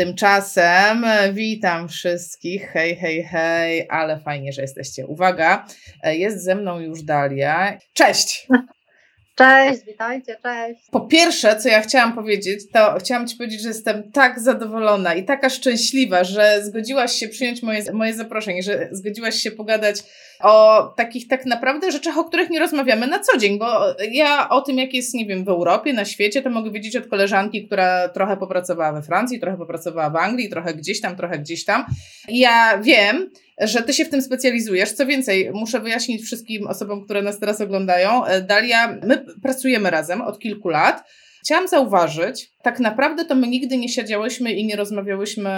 Tymczasem witam wszystkich. Hej, hej, hej, ale fajnie, że jesteście. Uwaga, jest ze mną już Dalia. Cześć! Cześć, witajcie, cześć. Po pierwsze, co ja chciałam powiedzieć, to chciałam Ci powiedzieć, że jestem tak zadowolona i taka szczęśliwa, że zgodziłaś się przyjąć moje, moje zaproszenie, że zgodziłaś się pogadać o takich tak naprawdę rzeczach, o których nie rozmawiamy na co dzień, bo ja o tym, jak jest, nie wiem, w Europie, na świecie, to mogę wiedzieć od koleżanki, która trochę popracowała we Francji, trochę popracowała w Anglii, trochę gdzieś tam, trochę gdzieś tam. Ja wiem, że ty się w tym specjalizujesz. Co więcej, muszę wyjaśnić wszystkim osobom, które nas teraz oglądają. Dalia, my pracujemy razem od kilku lat. Chciałam zauważyć, tak naprawdę to my nigdy nie siedziałyśmy i nie rozmawiałyśmy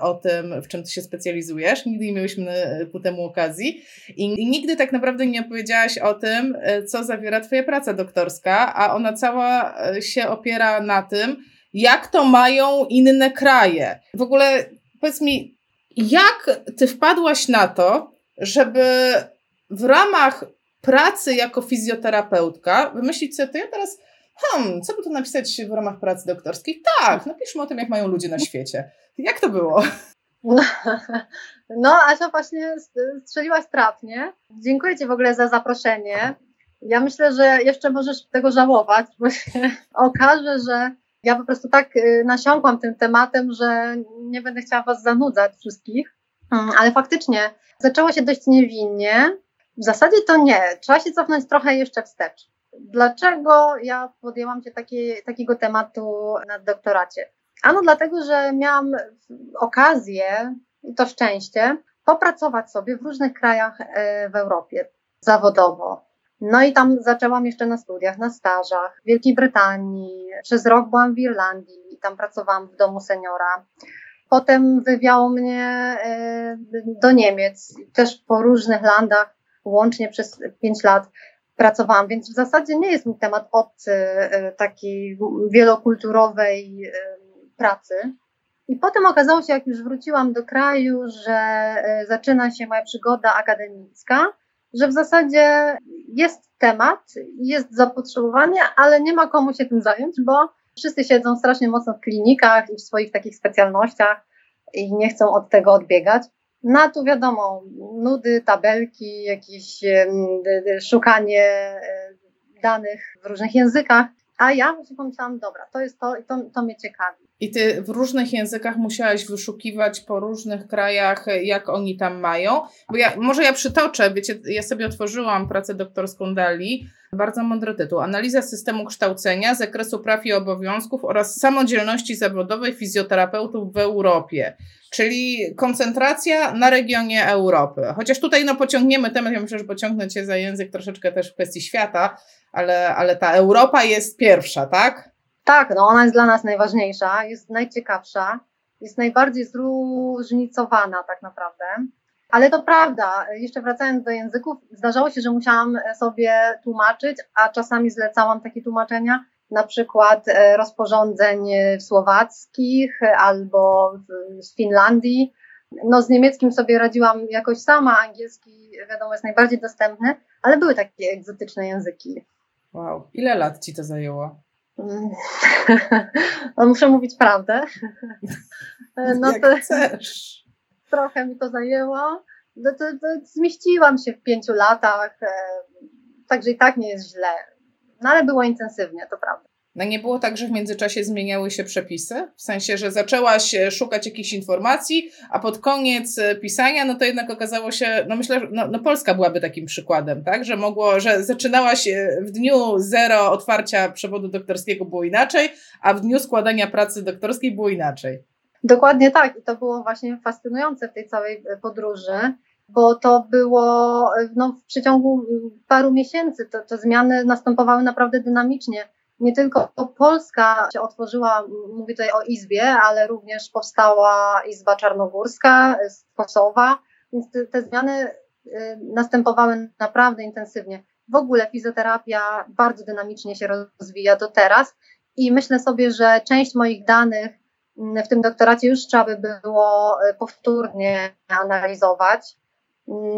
o tym, w czym ty się specjalizujesz, nigdy nie miałyśmy ku temu okazji i nigdy tak naprawdę nie opowiedziałaś o tym, co zawiera twoja praca doktorska, a ona cała się opiera na tym, jak to mają inne kraje. W ogóle powiedz mi, jak ty wpadłaś na to, żeby w ramach pracy jako fizjoterapeutka wymyślić sobie, to ja teraz hmm, co by tu napisać w ramach pracy doktorskiej? Tak, napiszmy o tym, jak mają ludzie na świecie. Jak to było? No, Asia właśnie strzeliłaś trafnie. Dziękuję Ci w ogóle za zaproszenie. Ja myślę, że jeszcze możesz tego żałować, bo się okaże, że ja po prostu tak y, nasiąkłam tym tematem, że nie będę chciała Was zanudzać wszystkich. Mm, ale faktycznie zaczęło się dość niewinnie. W zasadzie to nie. Trzeba się cofnąć trochę jeszcze wstecz. Dlaczego ja podjęłam się takie, takiego tematu na doktoracie? Ano dlatego, że miałam okazję, i to szczęście, popracować sobie w różnych krajach e, w Europie zawodowo. No i tam zaczęłam jeszcze na studiach, na stażach w Wielkiej Brytanii. Przez rok byłam w Irlandii i tam pracowałam w domu seniora. Potem wywiało mnie e, do Niemiec, też po różnych landach, łącznie przez pięć lat pracowałam, więc w zasadzie nie jest mi temat obcy e, takiej wielokulturowej e, pracy. I potem okazało się, jak już wróciłam do kraju, że zaczyna się moja przygoda akademicka, że w zasadzie jest temat, jest zapotrzebowanie, ale nie ma komu się tym zająć, bo wszyscy siedzą strasznie mocno w klinikach i w swoich takich specjalnościach i nie chcą od tego odbiegać. No a tu wiadomo, nudy, tabelki, jakieś szukanie e, danych w różnych językach. A ja sobie pomyślałam, dobra, to jest to i to, to mnie ciekawi. I ty w różnych językach musiałaś wyszukiwać po różnych krajach, jak oni tam mają. Bo ja, może ja przytoczę, wiecie, ja sobie otworzyłam pracę doktorską Dali, bardzo mądry tytuł. Analiza systemu kształcenia, zakresu praw i obowiązków oraz samodzielności zawodowej fizjoterapeutów w Europie. Czyli koncentracja na regionie Europy. Chociaż tutaj no, pociągniemy temat, ja myślę, że pociągnę Cię za język troszeczkę też w kwestii świata, ale, ale ta Europa jest pierwsza, tak? Tak, no ona jest dla nas najważniejsza, jest najciekawsza, jest najbardziej zróżnicowana tak naprawdę. Ale to prawda, jeszcze wracając do języków, zdarzało się, że musiałam sobie tłumaczyć, a czasami zlecałam takie tłumaczenia, na przykład e, rozporządzeń słowackich albo z Finlandii. No z niemieckim sobie radziłam jakoś sama, angielski wiadomo jest najbardziej dostępny, ale były takie egzotyczne języki. Wow, ile lat ci to zajęło? No, muszę mówić prawdę. No Jak to chcesz. trochę mi to zajęło. No to, to zmieściłam się w pięciu latach, e, także i tak nie jest źle. No ale było intensywnie, to prawda. No nie było tak, że w międzyczasie zmieniały się przepisy? W sensie, że zaczęłaś e, szukać jakichś informacji, a pod koniec e, pisania, no to jednak okazało się, no myślę, że no, no Polska byłaby takim przykładem, tak? Że mogło, że zaczynałaś e, w dniu zero otwarcia przewodu doktorskiego było inaczej, a w dniu składania pracy doktorskiej było inaczej. Dokładnie tak. I to było właśnie fascynujące w tej całej podróży, bo to było no, w przeciągu paru miesięcy. To, te zmiany następowały naprawdę dynamicznie nie tylko Polska się otworzyła, mówię tutaj o Izbie, ale również powstała Izba Czarnogórska z Kosowa, więc te, te zmiany y, następowały naprawdę intensywnie. W ogóle fizjoterapia bardzo dynamicznie się rozwija do teraz i myślę sobie, że część moich danych w tym doktoracie już trzeba by było y, powtórnie analizować.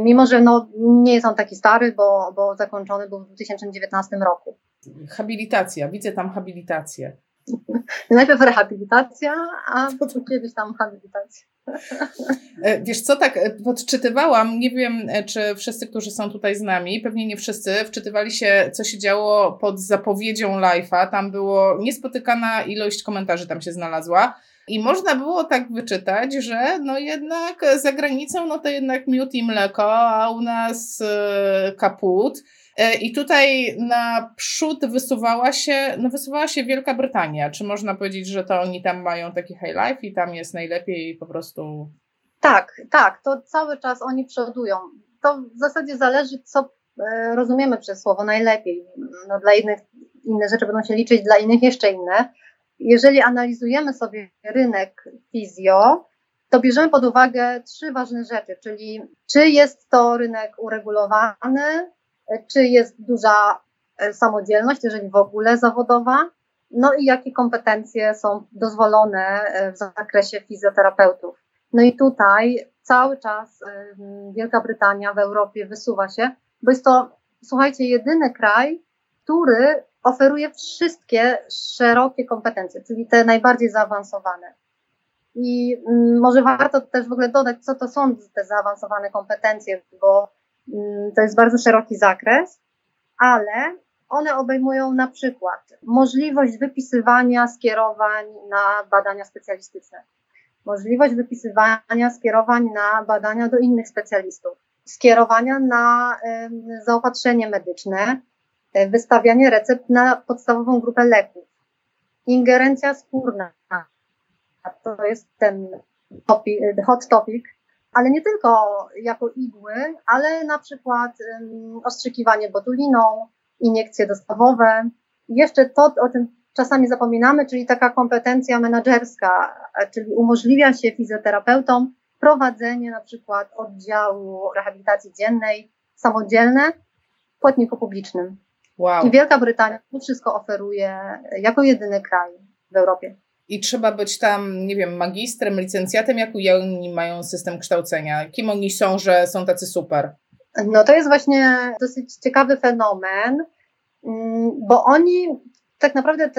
Mimo, że no, nie jest on taki stary, bo, bo zakończony był w 2019 roku habilitacja, widzę tam habilitację. Najpierw rehabilitacja, a kiedyś tam habilitacja. E, wiesz co, tak e, podczytywałam, nie wiem e, czy wszyscy, którzy są tutaj z nami, pewnie nie wszyscy, wczytywali się, co się działo pod zapowiedzią live'a. Tam było niespotykana ilość komentarzy tam się znalazła. I można było tak wyczytać, że no jednak za granicą, no to jednak miód i mleko, a u nas kaput. I tutaj na przód wysuwała się, no wysuwała się Wielka Brytania. Czy można powiedzieć, że to oni tam mają taki high life i tam jest najlepiej po prostu? Tak, tak, to cały czas oni przodują. To w zasadzie zależy, co e, rozumiemy przez słowo najlepiej. No, dla innych inne rzeczy będą się liczyć, dla innych jeszcze inne. Jeżeli analizujemy sobie rynek fizjo, to bierzemy pod uwagę trzy ważne rzeczy, czyli czy jest to rynek uregulowany, czy jest duża e, samodzielność, jeżeli w ogóle zawodowa, no i jakie kompetencje są dozwolone e, w zakresie fizjoterapeutów. No i tutaj cały czas e, Wielka Brytania w Europie wysuwa się, bo jest to, słuchajcie, jedyny kraj, który oferuje wszystkie szerokie kompetencje, czyli te najbardziej zaawansowane. I mm, może warto też w ogóle dodać, co to są te zaawansowane kompetencje, bo to jest bardzo szeroki zakres, ale one obejmują na przykład możliwość wypisywania skierowań na badania specjalistyczne, możliwość wypisywania skierowań na badania do innych specjalistów, skierowania na zaopatrzenie medyczne, e, wystawianie recept na podstawową grupę leków, ingerencja skórna. To jest ten hot topic, ale nie tylko jako igły, ale na przykład ostrzykiwanie botuliną, iniekcje dostawowe. Jeszcze to, o czym czasami zapominamy, czyli taka kompetencja menedżerska, czyli umożliwia się fizjoterapeutom prowadzenie na przykład oddziału rehabilitacji dziennej samodzielne w płatniku publicznym. Wow. I Wielka Brytania to wszystko oferuje jako jedyny kraj w Europie i trzeba być tam, nie wiem, magistrem, licencjatem, jak oni mają system kształcenia? Kim oni są, że są tacy super? No to jest właśnie dosyć ciekawy fenomen, mm, bo oni tak naprawdę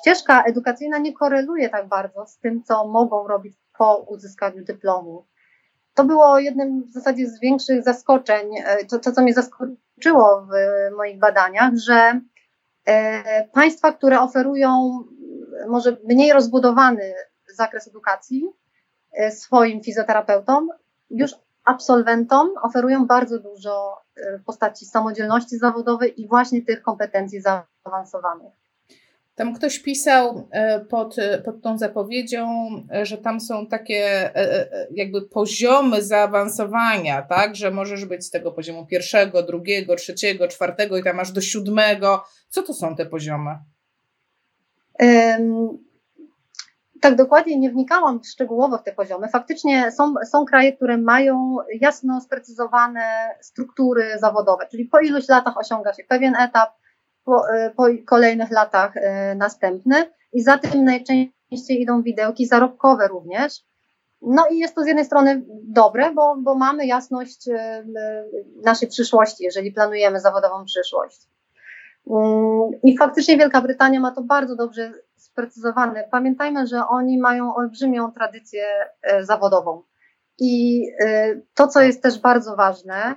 ścieżka edukacyjna nie koreluje tak bardzo z tym, co mogą robić po uzyskaniu dyplomu. To było jednym w zasadzie z większych zaskoczeń, e, to, to co mnie zaskoczyło w moich badaniach, że e, państwa, które oferują może mniej rozbudowany zakres edukacji e, swoim fizjoterapeutom, już absolwentom oferują bardzo dużo e, w postaci samodzielności zawodowej i właśnie tych kompetencji zaawansowanych. Tam ktoś pisał e, pod, pod tą zapowiedzią, że tam są takie jakby poziomy zaawansowania, tak? Że możesz być z tego poziomu pierwszego, drugiego, trzeciego, czwartego i tam aż do siódmego. Co to są te poziomy? Tak dokładnie nie wnikałam szczegółowo w te poziomy. Faktycznie są, są kraje, które mają jasno sprecyzowane struktury zawodowe, czyli po iluś latach osiąga się pewien etap, po, e, po kolejnych latach e, następny i za tym najczęściej idą widełki zarobkowe również. No i jest to z jednej strony dobre, bo, bo mamy jasność e, naszej przyszłości, jeżeli planujemy zawodową przyszłość. I faktycznie Wielka Brytania ma to bardzo dobrze sprecyzowane. Pamiętajmy, że oni mają olbrzymią tradycję e, zawodową. I e, to, co jest też bardzo ważne,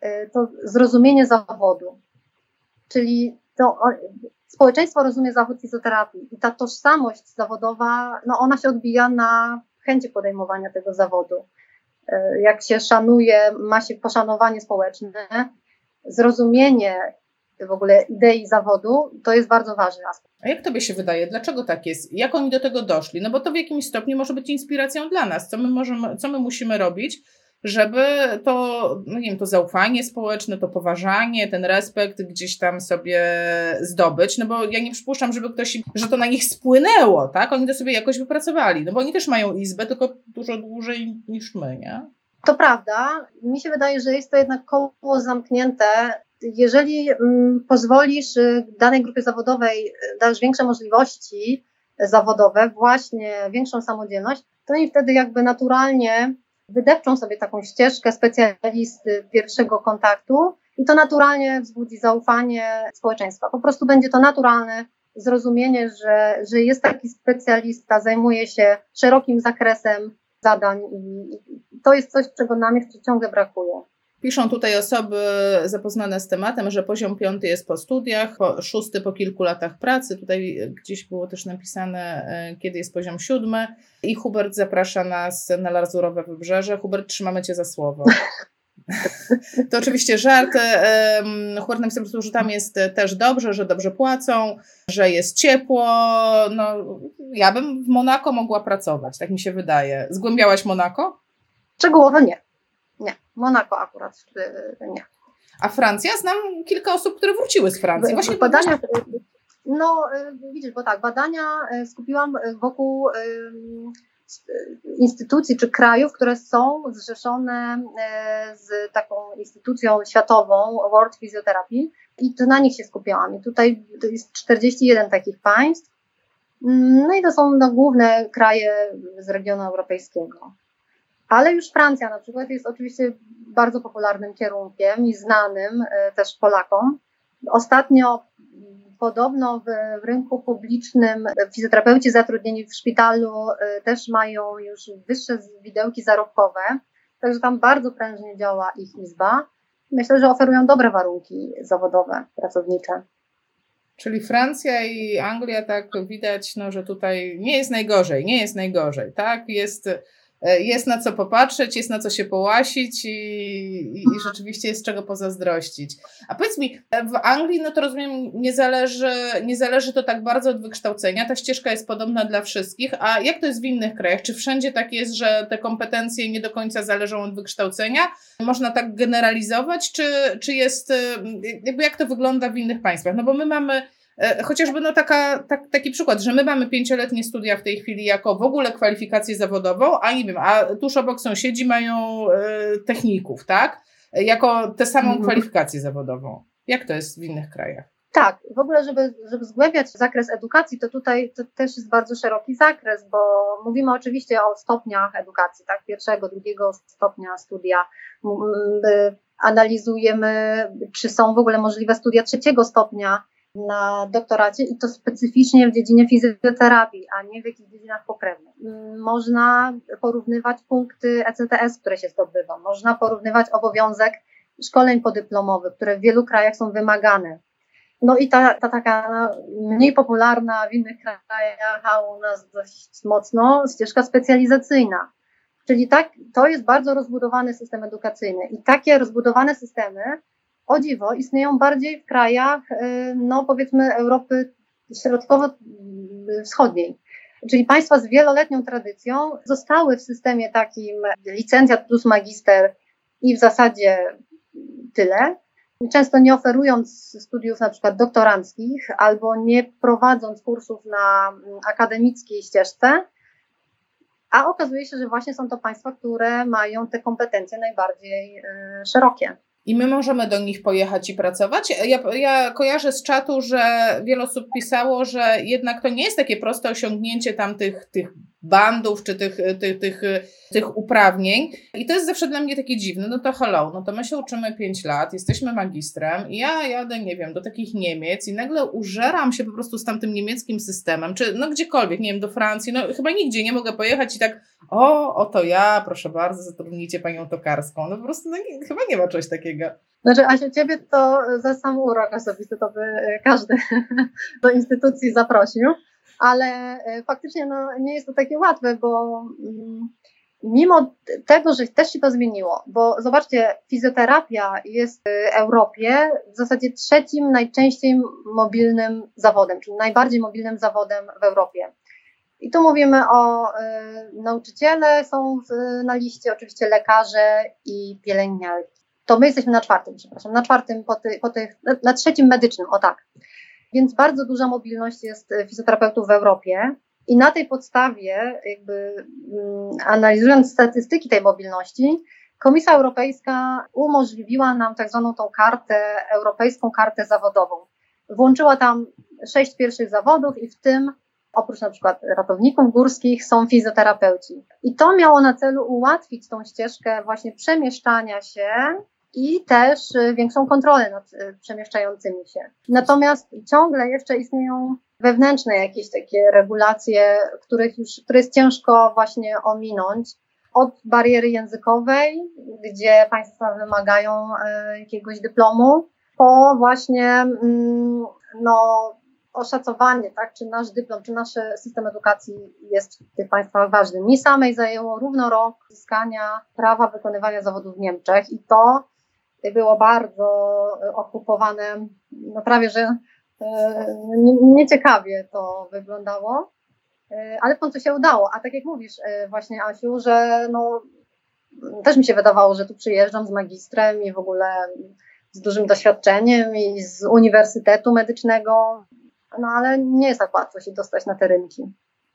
e, to zrozumienie zawodu. Czyli to, społeczeństwo rozumie zawód fizjoterapii i ta tożsamość zawodowa, no ona się odbija na chęci podejmowania tego zawodu. Jak się szanuje, ma się poszanowanie społeczne, zrozumienie w ogóle idei zawodu, to jest bardzo ważny aspekt. A jak tobie się wydaje, dlaczego tak jest? Jak oni do tego doszli? No bo to w jakimś stopniu może być inspiracją dla nas. Co my, możemy, co my musimy robić, żeby to, no nie wiem, to zaufanie społeczne, to poważanie, ten respekt gdzieś tam sobie zdobyć, no bo ja nie przypuszczam, żeby ktoś, że to na nich spłynęło, tak? Oni to sobie jakoś wypracowali, no bo oni też mają izbę, tylko dużo dłużej niż my, nie? To prawda. Mi się wydaje, że jest to jednak koło zamknięte jeżeli mm, pozwolisz y, danej grupie zawodowej, y, dasz większe możliwości zawodowe, właśnie większą samodzielność, to oni wtedy jakby naturalnie wydepczą sobie taką ścieżkę specjalisty pierwszego kontaktu i to naturalnie wzbudzi zaufanie społeczeństwa. Po prostu będzie to naturalny zrozumienie, że, że jest taki specjalista, zajmuje się szerokim zakresem zadań i to jest coś, czego nam jeszcze ciągle brakuje. Piszą tutaj osoby zapoznane z tematem, że poziom piąty jest po studiach, po, szósty po kilku latach pracy. Tutaj gdzieś było też napisane, e, kiedy jest poziom siódmy. I Hubert zaprasza nas na Lazurowe Wybrzeże. Hubert, trzymamy Cię za słowo. To oczywiście żart. Hubert napisał, że tam jest też dobrze, że dobrze płacą, że jest ciepło. No, ja bym w Monako mogła pracować, tak mi się wydaje. Zgłębiałaś Monako? Szczegółowo nie. Monako akurat nie. A Francja? Znam kilka osób, które wróciły z Francji. Właśnie badania, no y, widzisz, bo tak, badania y, skupiłam wokół instytucji czy krajów, które są zrzeszone e, z taką instytucją światową World Physiotherapy i to na nich się skupiałam. I tutaj jest 41 takich państw. Mm, no i to są no, główne kraje z regionu europejskiego. Ale już Francja na przykład jest oczywiście bardzo popularnym kierunkiem i znanym e, też Polakom. Ostatnio Podobno w, w, rynku publicznym fizjoterapeuci zatrudnieni w szpitalu y, też mają już wyższe widełki zarobkowe, także tam bardzo prężnie działa ich izba. Myślę, że oferują dobre warunki zawodowe, pracownicze. Czyli Francja i Anglia, tak widać, no, że tutaj nie jest najgorzej, nie jest najgorzej, tak? Jest E, jest na co popatrzeć, jest na co się połasić i, i, i, rzeczywiście jest czego pozazdrościć. A powiedz mi, w Anglii, no to rozumiem, nie zależy, nie zależy to tak bardzo od wykształcenia, ta ścieżka jest podobna dla wszystkich, a jak to jest w innych krajach? Czy wszędzie tak jest, że te kompetencje nie do końca zależą od wykształcenia? Można tak generalizować, czy, czy jest, jakby jak to wygląda w innych państwach? No bo my mamy E, chociażby no taka, tak, taki przykład, że my mamy pięcioletnie studia w tej chwili jako w ogóle kwalifikację zawodową, a nie wiem, a tuż obok sąsiedzi mają e, techników, tak? Jako tę samą mhm. kwalifikację zawodową. Jak to jest w innych krajach? Tak, w ogóle, żeby, żeby zgłębiać zakres edukacji, to tutaj to też jest bardzo szeroki zakres, bo mówimy oczywiście o stopniach edukacji, tak, pierwszego, drugiego stopnia studia. Analizujemy, czy są w ogóle możliwe studia trzeciego stopnia, na doktoracie i to specyficznie w dziedzinie fizjoterapii, a nie w jakichś dziedzinach pokrewnych. Mm, można porównywać punkty ECTS, które się zdobywa, można porównywać obowiązek szkoleń podyplomowych, które w wielu krajach są wymagane. No i ta, ta taka mniej popularna w innych krajach, a u nas dość mocno, ścieżka specjalizacyjna. Czyli tak, to jest bardzo rozbudowany system edukacyjny i takie rozbudowane systemy o dziwo, istnieją bardziej w krajach, y, no powiedzmy, Europy Środkowo-Wschodniej. Czyli państwa z wieloletnią tradycją zostały w systemie takim licencjat plus magister i w zasadzie tyle. Często nie oferując studiów na przykład doktoranckich albo nie prowadząc kursów na akademickiej ścieżce, a okazuje się, że właśnie są to państwa, które mają te kompetencje najbardziej y, szerokie. I my możemy do nich pojechać i pracować. Ja, ja kojarzę z czatu, że wiele osób pisało, że jednak to nie jest takie proste osiągnięcie tam tych, tych bandów czy tych, tych, tych, tych uprawnień. I to jest zawsze dla mnie takie dziwne. No to hello, no to my się uczymy 5 lat, jesteśmy magistrem i ja jadę, nie wiem, do takich Niemiec i nagle użeram się po prostu z tamtym niemieckim systemem, czy no gdziekolwiek, nie wiem, do Francji, no chyba nigdzie nie mogę pojechać i tak, o, oto ja, proszę bardzo, zatrudnijcie panią tokarską. No po prostu no, nie, chyba nie ma czegoś takiego. Znaczy, a się ciebie to za sam urok osobisty to by każdy do instytucji zaprosił ale e, faktycznie no, nie jest to takie łatwe, bo mm, mimo tego, że też się to zmieniło, bo zobaczcie, fizjoterapia jest w Europie w zasadzie trzecim najczęściej mobilnym zawodem, czyli najbardziej mobilnym zawodem w Europie. I tu mówimy o y, nauczyciele, są w, na liście, oczywiście lekarze i pielęgniarki. To my jesteśmy na czwartym, przepraszam, na czwartym, po, ty, po tych, na, na trzecim medycznym, o tak. Więc bardzo duża mobilność jest e, fizjoterapeutów w Europie. I na tej podstawie, jakby mm, analizując statystyki tej mobilności, Komisja Europejska umożliwiła nam tak zwaną tą kartę, europejską kartę zawodową. Włączyła tam sześć pierwszych zawodów i w tym oprócz na przykład ratowników górskich są fizjoterapeuci. I to miało na celu ułatwić tą ścieżkę właśnie przemieszczania się i też y, większą kontrolę nad y, przemieszczającymi się. Natomiast ciągle jeszcze istnieją wewnętrzne jakieś takie regulacje, których już, które jest ciężko właśnie ominąć. Od bariery językowej, gdzie państwa wymagają e, jakiegoś dyplomu, po właśnie mm, no, oszacowanie, tak, czy nasz dyplom, czy nasz system edukacji jest w tych państwach ważny. Mi samej zajęło równo rok uzyskania prawa wykonywania zawodów w Niemczech i to było bardzo okupowane, no prawie, że e, nieciekawie to wyglądało, e, ale w końcu się udało. A tak jak mówisz e, właśnie Asiu, że no, też mi się wydawało, że tu przyjeżdżam z magistrem i w ogóle z dużym doświadczeniem i z uniwersytetu medycznego, no ale nie jest tak łatwo się dostać na te rynki.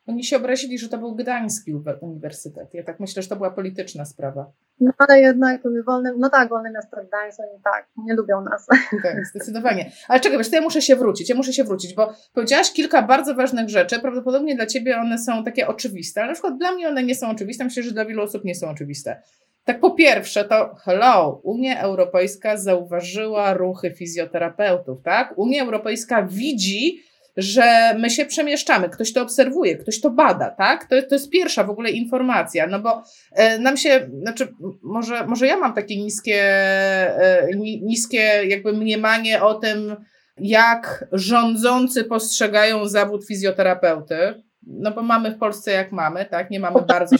Oni się obrazili, że to był Gdański Uniwersytet. Ja tak myślę, że to była polityczna sprawa. No ale jednak wolne, no tak, wolne miasto Gdańsk, oni tak, nie lubią nas. Tak, zdecydowanie. Ale czekaj, wiesz, to ja muszę się wrócić, ja muszę się wrócić, bo powiedziałaś kilka bardzo ważnych rzeczy, prawdopodobnie dla Ciebie one są takie oczywiste, ale na przykład dla mnie one nie są oczywiste, myślę, że dla wielu osób nie są oczywiste. Tak po pierwsze, to hello, Unia Europejska zauważyła ruchy fizjoterapeutów, tak? Unia Europejska widzi, że my się przemieszczamy, ktoś to obserwuje, ktoś to bada, tak? To, to jest pierwsza w ogóle informacja, no bo e, nam się, znaczy, może, może ja mam takie niskie, e, niskie jakby mniemanie o tym, jak rządzący postrzegają zawód fizjoterapeuty, no bo mamy w Polsce jak mamy, tak? Nie mamy bardzo.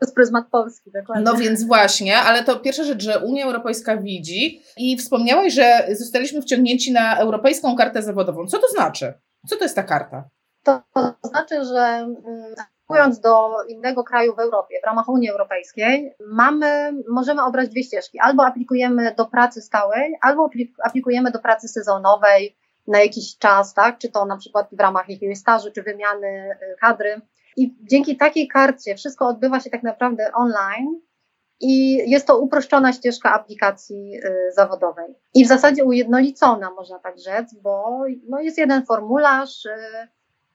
Przez pryzmat Polski, dokładnie. No więc właśnie, ale to pierwsza rzecz, że Unia Europejska widzi i wspomniałaś, że zostaliśmy wciągnięci na Europejską Kartę Zawodową. Co to znaczy? Co to jest ta karta? To, znaczy, że Mówiąc do innego kraju w Europie, w ramach Unii Europejskiej, mamy, możemy obrać dwie ścieżki. Albo aplikujemy do pracy stałej, albo aplikujemy do pracy sezonowej na jakiś czas, tak? Czy to na przykład w ramach jakiegoś stażu, czy wymiany y, kadry. I dzięki takiej karcie wszystko odbywa się tak naprawdę online i jest to uproszczona ścieżka aplikacji y, zawodowej. I w zasadzie ujednolicona, można tak rzec, bo no jest jeden formularz y,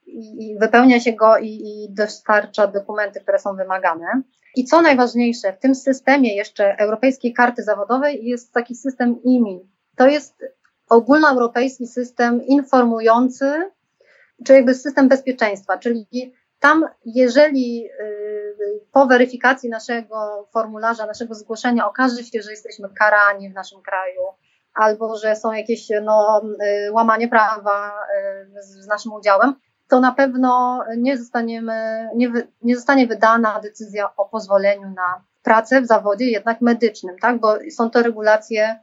i, wypełnia się go i, i dostarcza dokumenty, które są wymagane. I co najważniejsze, w tym systemie jeszcze Europejskiej Karty Zawodowej jest taki system IMI. To jest ogólnoeuropejski system informujący, czy jakby system bezpieczeństwa, czyli tam, jeżeli y, po weryfikacji naszego formularza, naszego zgłoszenia okaże się, że jesteśmy karani w naszym kraju, albo że są jakieś no, y, łamanie prawa y, z naszym udziałem, to na pewno nie, zostaniemy, nie, nie zostanie wydana decyzja o pozwoleniu na pracę w zawodzie jednak medycznym, tak? bo są to regulacje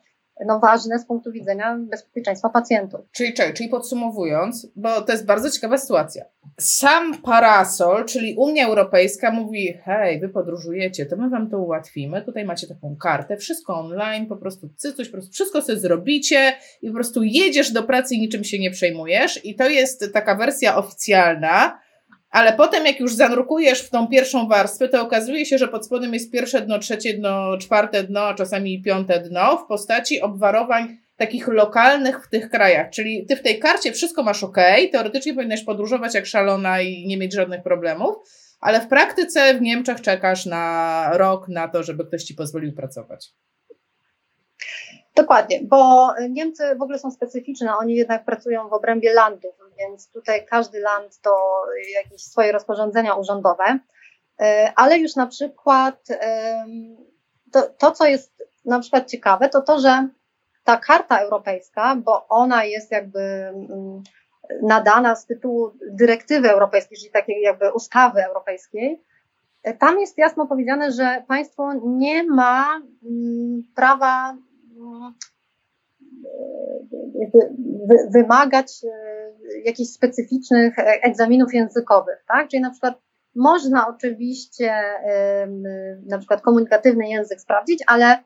no, ważne z punktu widzenia bezpieczeństwa pacjentów. Czyli, czyli, czyli podsumowując, bo to jest bardzo ciekawa sytuacja. Sam parasol, czyli Unia Europejska mówi, hej, wy podróżujecie, to my wam to ułatwimy, tutaj macie taką kartę, wszystko online, po prostu cycuś, po prostu wszystko sobie zrobicie i po prostu jedziesz do pracy i niczym się nie przejmujesz i to jest taka wersja oficjalna, ale potem, jak już zanurkujesz w tą pierwszą warstwę, to okazuje się, że pod spodem jest pierwsze dno, trzecie dno, czwarte dno, a czasami piąte dno w postaci obwarowań takich lokalnych w tych krajach. Czyli ty w tej karcie wszystko masz ok, teoretycznie powinnaś podróżować jak szalona i nie mieć żadnych problemów, ale w praktyce w Niemczech czekasz na rok na to, żeby ktoś ci pozwolił pracować. Dokładnie, bo Niemcy w ogóle są specyficzne, oni jednak pracują w obrębie landów, więc tutaj każdy land to jakieś swoje rozporządzenia urzędowe, e, ale już na przykład to, to, co jest na przykład ciekawe, to to, że ta karta europejska, bo ona jest jakby mm, nadana z tytułu dyrektywy europejskiej, czyli takiej jakby ustawy europejskiej, e, tam jest jasno powiedziane, że państwo nie ma mm, prawa mm, wymagać e, jakichś specyficznych e, egzaminów językowych, tak? Czyli na przykład można oczywiście na przykład komunikatywny język sprawdzić, ale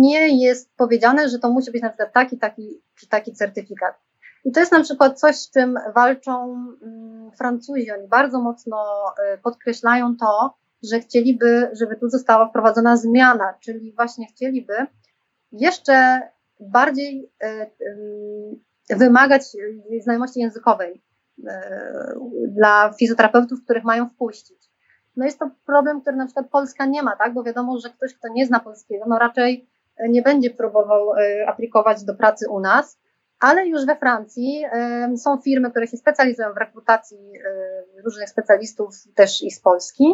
nie jest powiedziane, że to musi być na przykład taki, taki czy taki certyfikat. I to jest na przykład coś, z czym walczą mm, Francuzi. Oni bardzo mocno e, podkreślają to, że chcieliby, żeby tu została wprowadzona zmiana, czyli właśnie chcieliby jeszcze bardziej e, wymagać znajomości językowej e, dla fizjoterapeutów, których mają wpuścić. No jest to problem, który na przykład Polska nie ma, tak? Bo wiadomo, że ktoś, kto nie zna polskiego, no raczej nie będzie próbował e, aplikować do pracy u nas, ale już we Francji są firmy, które się specjalizują w rekrutacji różnych specjalistów, też i z Polski.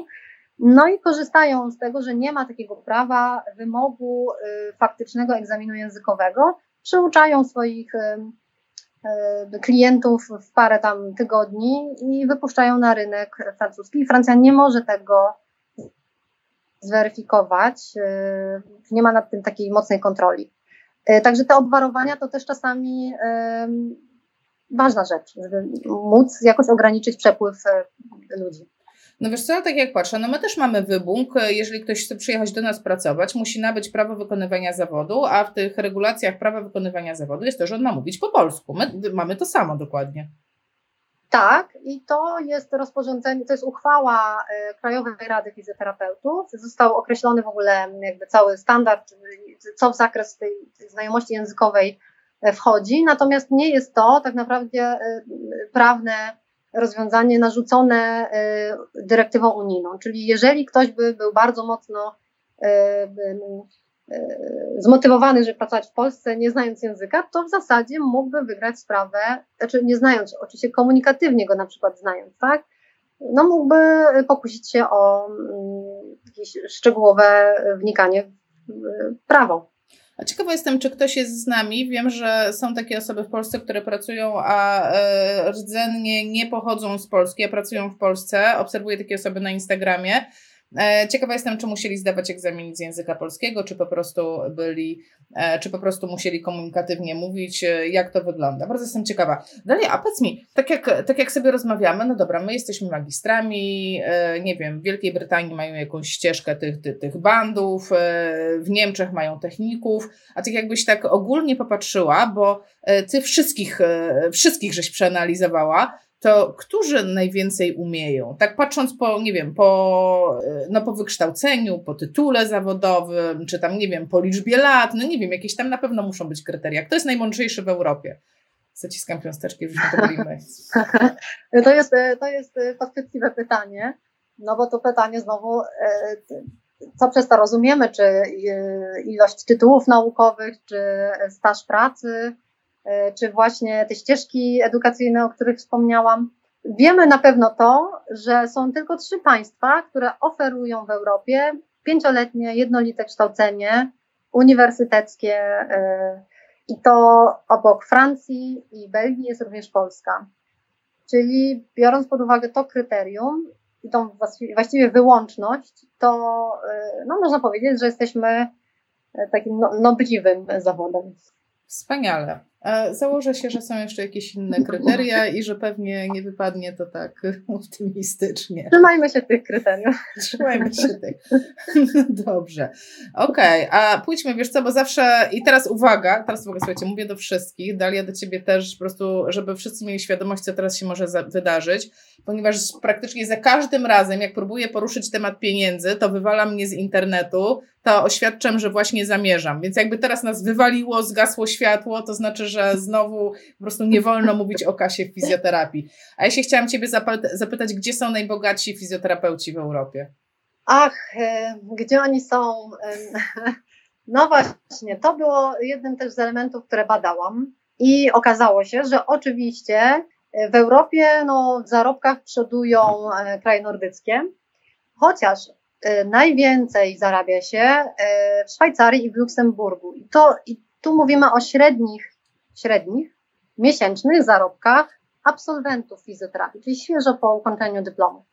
No i korzystają z tego, że nie ma takiego prawa wymogu faktycznego egzaminu językowego, przyuczają swoich klientów w parę tam tygodni i wypuszczają na rynek francuski. Francja nie może tego zweryfikować, nie ma nad tym takiej mocnej kontroli. Także te obwarowania to też czasami ważna rzecz, żeby móc jakoś ograniczyć przepływ ludzi. No wiesz co, tak jak patrzę, no my też mamy wybóg, jeżeli ktoś chce przyjechać do nas pracować, musi nabyć prawo wykonywania zawodu, a w tych regulacjach prawa wykonywania zawodu jest to, że on ma mówić po polsku. My mamy to samo dokładnie. Tak, i to jest rozporządzenie, to jest uchwała e, Krajowej Rady Fizjoterapeutów. Został określony w ogóle jakby cały standard, co w zakres tej znajomości językowej e, wchodzi, natomiast nie jest to tak naprawdę e, prawne rozwiązanie narzucone dyrektywą unijną. Czyli jeżeli ktoś by był bardzo mocno E, zmotywowany, żeby pracować w Polsce, nie znając języka, to w zasadzie mógłby wygrać sprawę, znaczy nie znając, oczywiście komunikatywnie go na przykład znając, tak? No mógłby pokusić się o mm, jakieś szczegółowe wnikanie w prawo. A ciekawa jestem, czy ktoś jest z nami. Wiem, że są takie osoby w Polsce, które pracują, a e, rdzennie nie pochodzą z Polski, a pracują w Polsce. Obserwuję takie osoby na Instagramie. E, ciekawa jestem, czy musieli zdawać egzamin z języka polskiego, czy po prostu byli, e, czy po prostu musieli komunikatywnie mówić, e, jak to wygląda. Bardzo jestem ciekawa. Dalej, a powiedz mi, tak jak, tak jak sobie rozmawiamy, no dobra, my jesteśmy magistrami, nie wiem, w Wielkiej Brytanii mają jakąś ścieżkę tych, tych, tych bandów, w Niemczech mają techników, a tak jakbyś tak ogólnie popatrzyła, bo ty wszystkich, wszystkich żeś przeanalizowała, to którzy najwięcej umieją? Tak patrząc po, nie wiem, po, no po wykształceniu, po tytule zawodowym, czy tam, nie wiem, po liczbie lat, no nie wiem, jakieś tam na pewno muszą być kryteria. Kto jest najmądrzejszy w Europie? Zaciskam piąsteczki, już to mówimy. to jest, to jest perspektywe pytanie, no bo to pytanie znowu, e, co przez to rozumiemy, czy e, ilość tytułów naukowych, czy staż pracy, czy właśnie te ścieżki edukacyjne, o których wspomniałam. Wiemy na pewno to, że są tylko trzy państwa, które oferują w Europie pięcioletnie jednolite kształcenie uniwersyteckie e, i to obok Francji i Belgii jest również Polska. Czyli biorąc pod uwagę to kryterium i tą właściwie wyłączność, to e, no, można powiedzieć, że jesteśmy takim no, nobliwym zawodem. Wspaniale. Założę się, że są jeszcze jakieś inne kryteria i że pewnie nie wypadnie to tak optymistycznie. Trzymajmy się tych kryteriów. Trzymajmy się tych. Dobrze. Okej, okay. a pójdźmy, wiesz co, bo zawsze i teraz uwaga, teraz uwaga, słuchajcie, mówię do wszystkich, Dalia do Ciebie też, po prostu, żeby wszyscy mieli świadomość, co teraz się może wydarzyć, ponieważ praktycznie za każdym razem, jak próbuję poruszyć temat pieniędzy, to wywala mnie z internetu, to oświadczam, że właśnie zamierzam. Więc jakby teraz nas wywaliło, zgasło światło, to znaczy, że znowu po prostu nie wolno mówić o kasie w fizjoterapii. A ja się chciałam Ciebie zapytać, gdzie są najbogatsi fizjoterapeuci w Europie? Ach, e, gdzie oni są? No właśnie, to było jednym też z elementów, które badałam. I okazało się, że oczywiście w Europie no, w zarobkach przodują e, kraje nordyckie, chociaż e, najwięcej zarabia się w Szwajcarii i w Luksemburgu. I, to, i tu mówimy o średnich średnich miesięcznych zarobkach absolwentów fizjoterapii, czyli świeżo po ukończeniu dyplomu.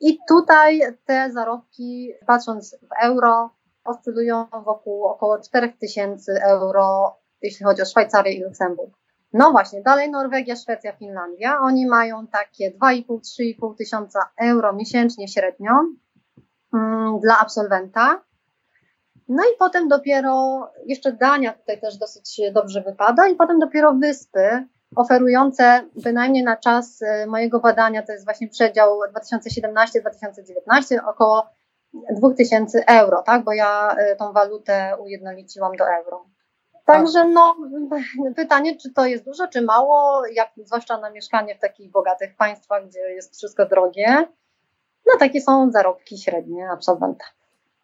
I tutaj te zarobki, patrząc w euro, oscylują wokół około 4000 euro, jeśli chodzi o Szwajcarię i Luksemburg. No właśnie, dalej Norwegia, Szwecja, Finlandia. Oni mają takie 2,5-3,5 tysiąca euro miesięcznie średnio dla absolwenta. No i potem dopiero, jeszcze Dania tutaj też dosyć dobrze wypada, i potem dopiero wyspy, oferujące bynajmniej na czas y, mojego badania, to jest właśnie przedział 2017-2019, około 2000 euro, tak, bo ja y, tą walutę ujednoliciłam do euro. Także no, pytanie, czy to jest dużo, czy mało, jak zwłaszcza na mieszkanie w takich bogatych państwach, gdzie jest wszystko drogie. No takie są zarobki średnie absolwenta.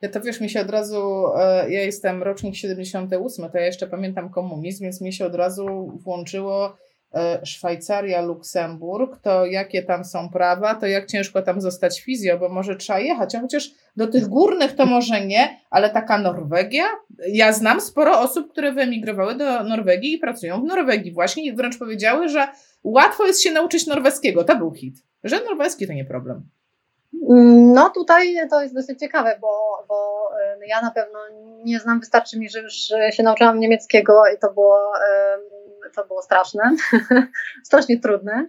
Ja to wiesz, mi się od razu, e, ja jestem rocznik 78, to ja jeszcze pamiętam komunizm, więc mi się od razu włączyło e, Szwajcaria, Luksemburg, to jakie tam są prawa, to jak ciężko tam zostać fizjo, bo może trzeba jechać, a chociaż do tych górnych to może nie, ale taka Norwegia, ja znam sporo osób, które wyemigrowały do Norwegii i pracują w Norwegii. Właśnie i wręcz powiedziały, że łatwo jest się nauczyć norweskiego, to był hit, że norweski to nie problem. No tutaj to jest dosyć ciekawe, bo, bo ja na pewno nie znam, wystarczy mi, że już się nauczyłam niemieckiego i to było, to było straszne, strasznie trudne.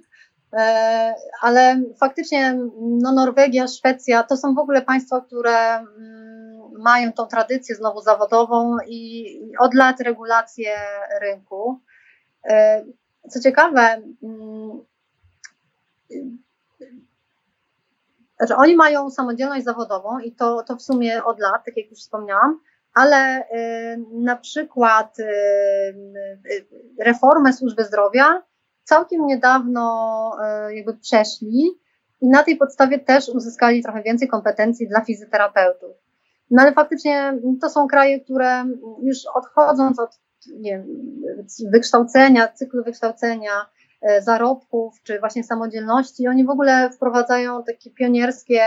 E, ale faktycznie no Norwegia, Szwecja to są w ogóle państwa, które mm, mają tą tradycję znowu zawodową i od lat regulacje rynku. E, co ciekawe, mm, znaczy oni mają samodzielność zawodową i to, to w sumie od lat, tak jak już wspomniałam, ale y, na przykład y, y, reformę służby zdrowia całkiem niedawno y, jakby przeszli i na tej podstawie też uzyskali trochę więcej kompetencji dla fizjoterapeutów. No ale faktycznie to są kraje, które już odchodząc od nie wiem, wykształcenia, cyklu wykształcenia, zarobków, czy właśnie samodzielności. Oni w ogóle wprowadzają takie pionierskie,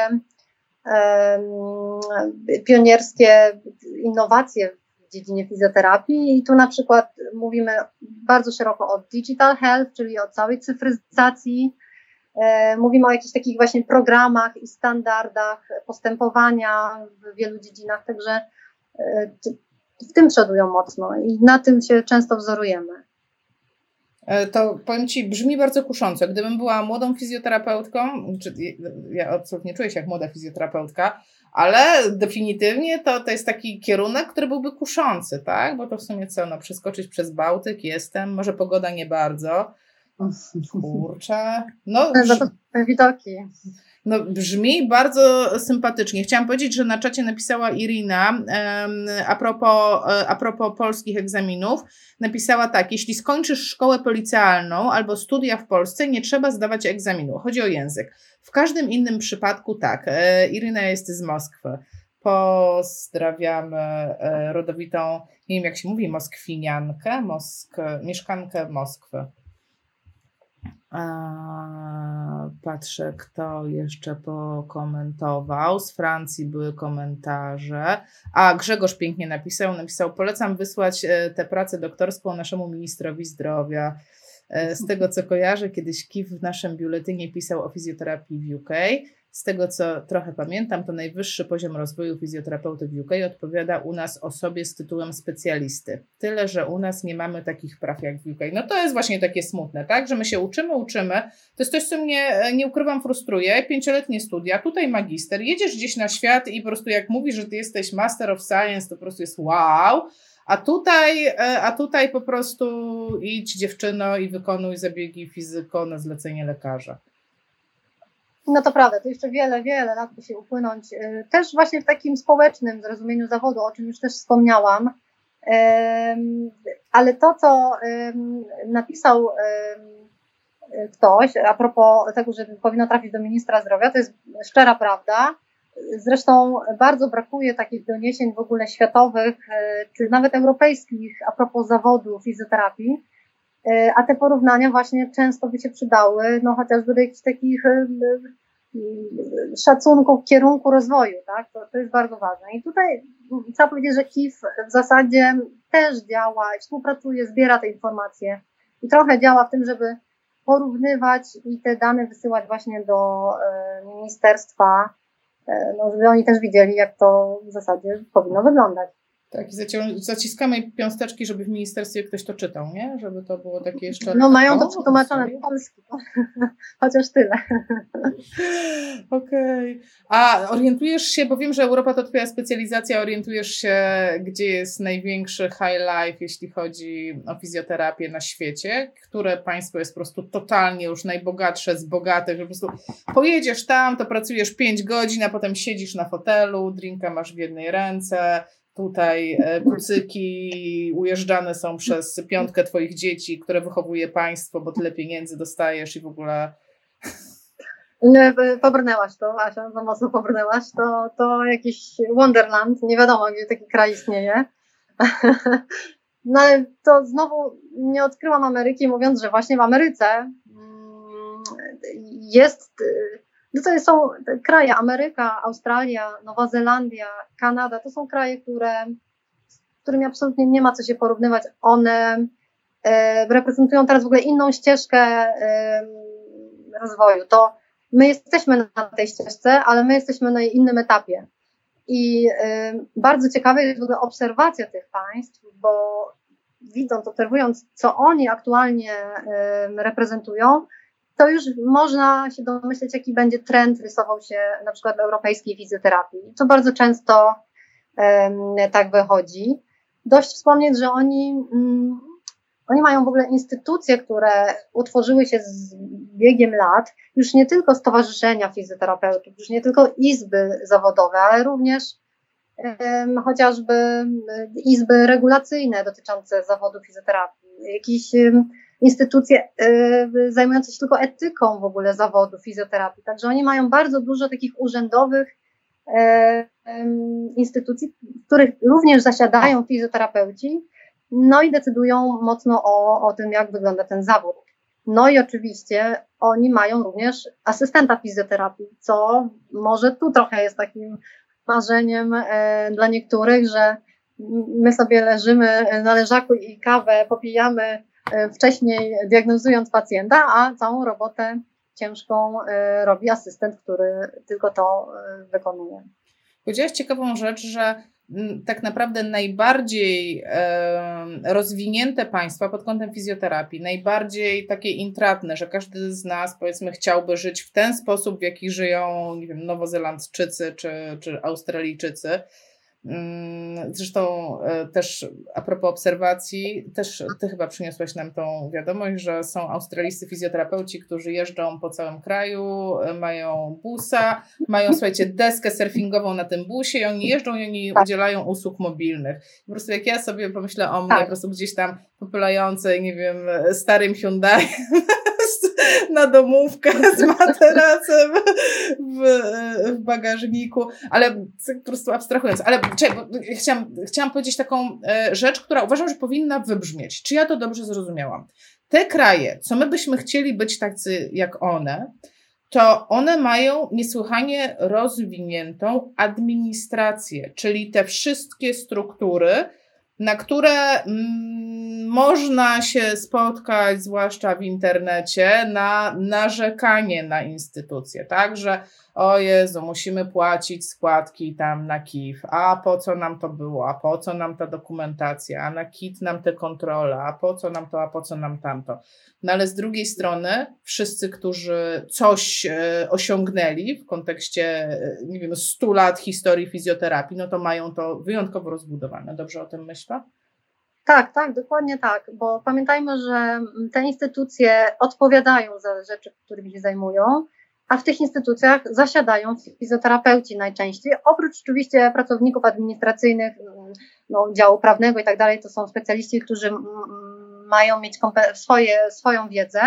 pionierskie innowacje w dziedzinie fizjoterapii i tu na przykład mówimy bardzo szeroko o digital health, czyli o całej cyfryzacji. E, mówimy o jakichś takich właśnie programach i standardach postępowania w wielu dziedzinach, także e, w tym przodują mocno i na tym się często wzorujemy. E, to powiem Ci, brzmi bardzo kusząco. Gdybym była młodą fizjoterapeutką, czy ja absolutnie czuję się jak młoda fizjoterapeutka, ale definitywnie to, to jest taki kierunek, który byłby kuszący, tak? Bo to w sumie co, no przeskoczyć przez Bałtyk jestem, może pogoda nie bardzo. Kurczę. No, no to widoki. No, brzmi bardzo sympatycznie. Chciałam powiedzieć, że na czacie napisała Irina a propos, e, a propos polskich egzaminów. Napisała tak: Jeśli skończysz szkołę policjalną albo studia w Polsce, nie trzeba zdawać egzaminu. Chodzi o język. W każdym innym przypadku tak. E, Irina jest z Moskwy. Pozdrawiamy e, rodowitą, nie wiem jak się mówi, moskwiniankę, mosk, mieszkankę Moskwy. Patrzę, kto jeszcze pokomentował. Z Francji były komentarze. A Grzegorz pięknie napisał. Napisał: Polecam wysłać e, tę pracę doktorską naszemu ministrowi zdrowia. E, z tego co kojarzę, kiedyś KIF w naszym biuletynie pisał o fizjoterapii w UK. Z tego, co trochę pamiętam, to najwyższy poziom rozwoju fizjoterapeuty w UK odpowiada u nas osobie z tytułem specjalisty. Tyle, że u nas nie mamy takich praw jak w UK. No to jest właśnie takie smutne, tak? Że my się uczymy, uczymy. To jest coś, co mnie, e, nie ukrywam, frustruje. Pięcioletnie studia, tutaj magister. Jedziesz gdzieś na świat i po prostu jak mówisz, że ty jesteś master of science, to po prostu jest wow. A tutaj, e, a tutaj po prostu idź dziewczyno i wykonuj zabiegi fizyko na zlecenie lekarza. No to prawda, to jeszcze wiele, wiele lat musi upłynąć. Y, też właśnie w takim społecznym zrozumieniu zawodu, o czym już też wspomniałam. Ale to, co napisał ktoś a propos tego, że powinno trafić do ministra zdrowia, to jest szczera prawda. Zresztą bardzo brakuje takich doniesień w ogóle światowych, y, czy nawet europejskich a propos zawodu fizjoterapii. E, a te porównania właśnie często by się przydały, no chociażby do jakichś takich e, e, szacunków kierunku rozwoju, tak? To, to jest bardzo ważne. I tutaj trzeba powiedzieć, że KIF w zasadzie też działa, współpracuje, zbiera te informacje i trochę działa w tym, żeby porównywać i te dane wysyłać właśnie do ministerstwa, no, żeby oni też widzieli, jak to w zasadzie powinno wyglądać. Tak, i zaciskamy piąsteczki, żeby w ministerstwie ktoś to czytał, nie? Żeby to było takie jeszcze... No mają to przetłumaczone w polski, chociaż tyle. Okej. Okay. A orientujesz się, bo wiem, że Europa to twoja specjalizacja, orientujesz się, gdzie jest największy high life, jeśli chodzi o fizjoterapię na świecie? Które państwo jest po prostu totalnie już najbogatsze z bogatych, że po prostu pojedziesz tam, to pracujesz 5 godzin, a potem siedzisz na fotelu, drinka masz w jednej ręce, Tutaj e, kucyki ujeżdżane są przez piątkę Twoich dzieci, które wychowuje państwo, bo tyle pieniędzy dostajesz i w ogóle. Pobrnęłaś to, Asia, za mocno pobrnęłaś. To, to jakiś Wonderland, nie wiadomo, gdzie taki kraj istnieje. No ale to znowu nie odkryłam Ameryki, mówiąc, że właśnie w Ameryce mm, jest, no to są kraje, Ameryka, Australia, Nowa Zelandia, Kanada, to są kraje, które, z którymi absolutnie nie ma co się porównywać. One e, reprezentują teraz w ogóle inną ścieżkę e, rozwoju. To my jesteśmy na tej ścieżce, ale my jesteśmy na innym etapie. I y, bardzo ciekawa jest w ogóle obserwacja tych państw, bo widząc, obserwując, co oni aktualnie reprezentują, to już można się domyśleć, jaki będzie trend rysował się na przykład w europejskiej fizjoterapii. To bardzo często y, tak wychodzi. Dość wspomnieć, że oni mm, oni mają w ogóle instytucje, które utworzyły się z biegiem lat, już nie tylko stowarzyszenia fizjoterapeutów, już nie tylko izby zawodowe, ale również um, chociażby izby regulacyjne dotyczące zawodu fizjoterapii, jakieś um, instytucje um, zajmujące się tylko etyką w ogóle zawodu fizjoterapii. Także oni mają bardzo dużo takich urzędowych instytucji, w których również zasiadają fizjoterapeuci, no i decydują mocno o, o tym, jak wygląda ten zawód. No i oczywiście oni mają również asystenta fizjoterapii, co może tu trochę jest takim marzeniem e, dla niektórych, że my sobie leżymy na leżaku i kawę popijamy e, wcześniej diagnozując pacjenta, a całą robotę ciężką e, robi asystent, który tylko to e, wykonuje. Powiedziałaś ciekawą rzecz, że tak naprawdę najbardziej rozwinięte państwa pod kątem fizjoterapii, najbardziej takie intratne, że każdy z nas powiedzmy chciałby żyć w ten sposób, w jaki żyją nie wiem, Nowozelandczycy czy, czy Australijczycy, Mm, zresztą e, też a propos obserwacji, też ty chyba przyniosłaś nam tą wiadomość, że są australijscy fizjoterapeuci, którzy jeżdżą po całym kraju, e, mają busa, mają słuchajcie deskę surfingową na tym busie i oni jeżdżą i oni tak. udzielają usług mobilnych. Po prostu jak ja sobie pomyślę o mnie, tak. po prostu gdzieś tam popylającej, nie wiem, starym Hyundai na domówkę z materacem w, w bagażniku, ale po prostu abstrahując. Ale chciałam, chciałam powiedzieć taką e, rzecz, która uważam, że powinna wybrzmieć. Czy ja to dobrze zrozumiałam? Te kraje, co my byśmy chcieli być tacy jak one, to one mają niesłychanie rozwiniętą administrację, czyli te wszystkie struktury, na które mm, można się spotkać, zwłaszcza w internecie, na narzekanie na instytucje, tak, że o Jezu, musimy płacić składki tam na KIF, a po co nam to było, a po co nam ta dokumentacja, a na KIT nam te kontrole, a po co nam to, a po co nam tamto. No ale z drugiej strony wszyscy, którzy coś e, osiągnęli w kontekście, e, nie wiem, 100 lat historii fizjoterapii, no to mają to wyjątkowo rozbudowane. Dobrze o tym myślę? Tak, tak, dokładnie tak, bo pamiętajmy, że te instytucje odpowiadają za rzeczy, którymi się zajmują, a w tych instytucjach zasiadają fizjoterapeuci najczęściej, oprócz oczywiście pracowników administracyjnych, no, działu prawnego i tak dalej, to są specjaliści, którzy mają mieć swoje, swoją wiedzę,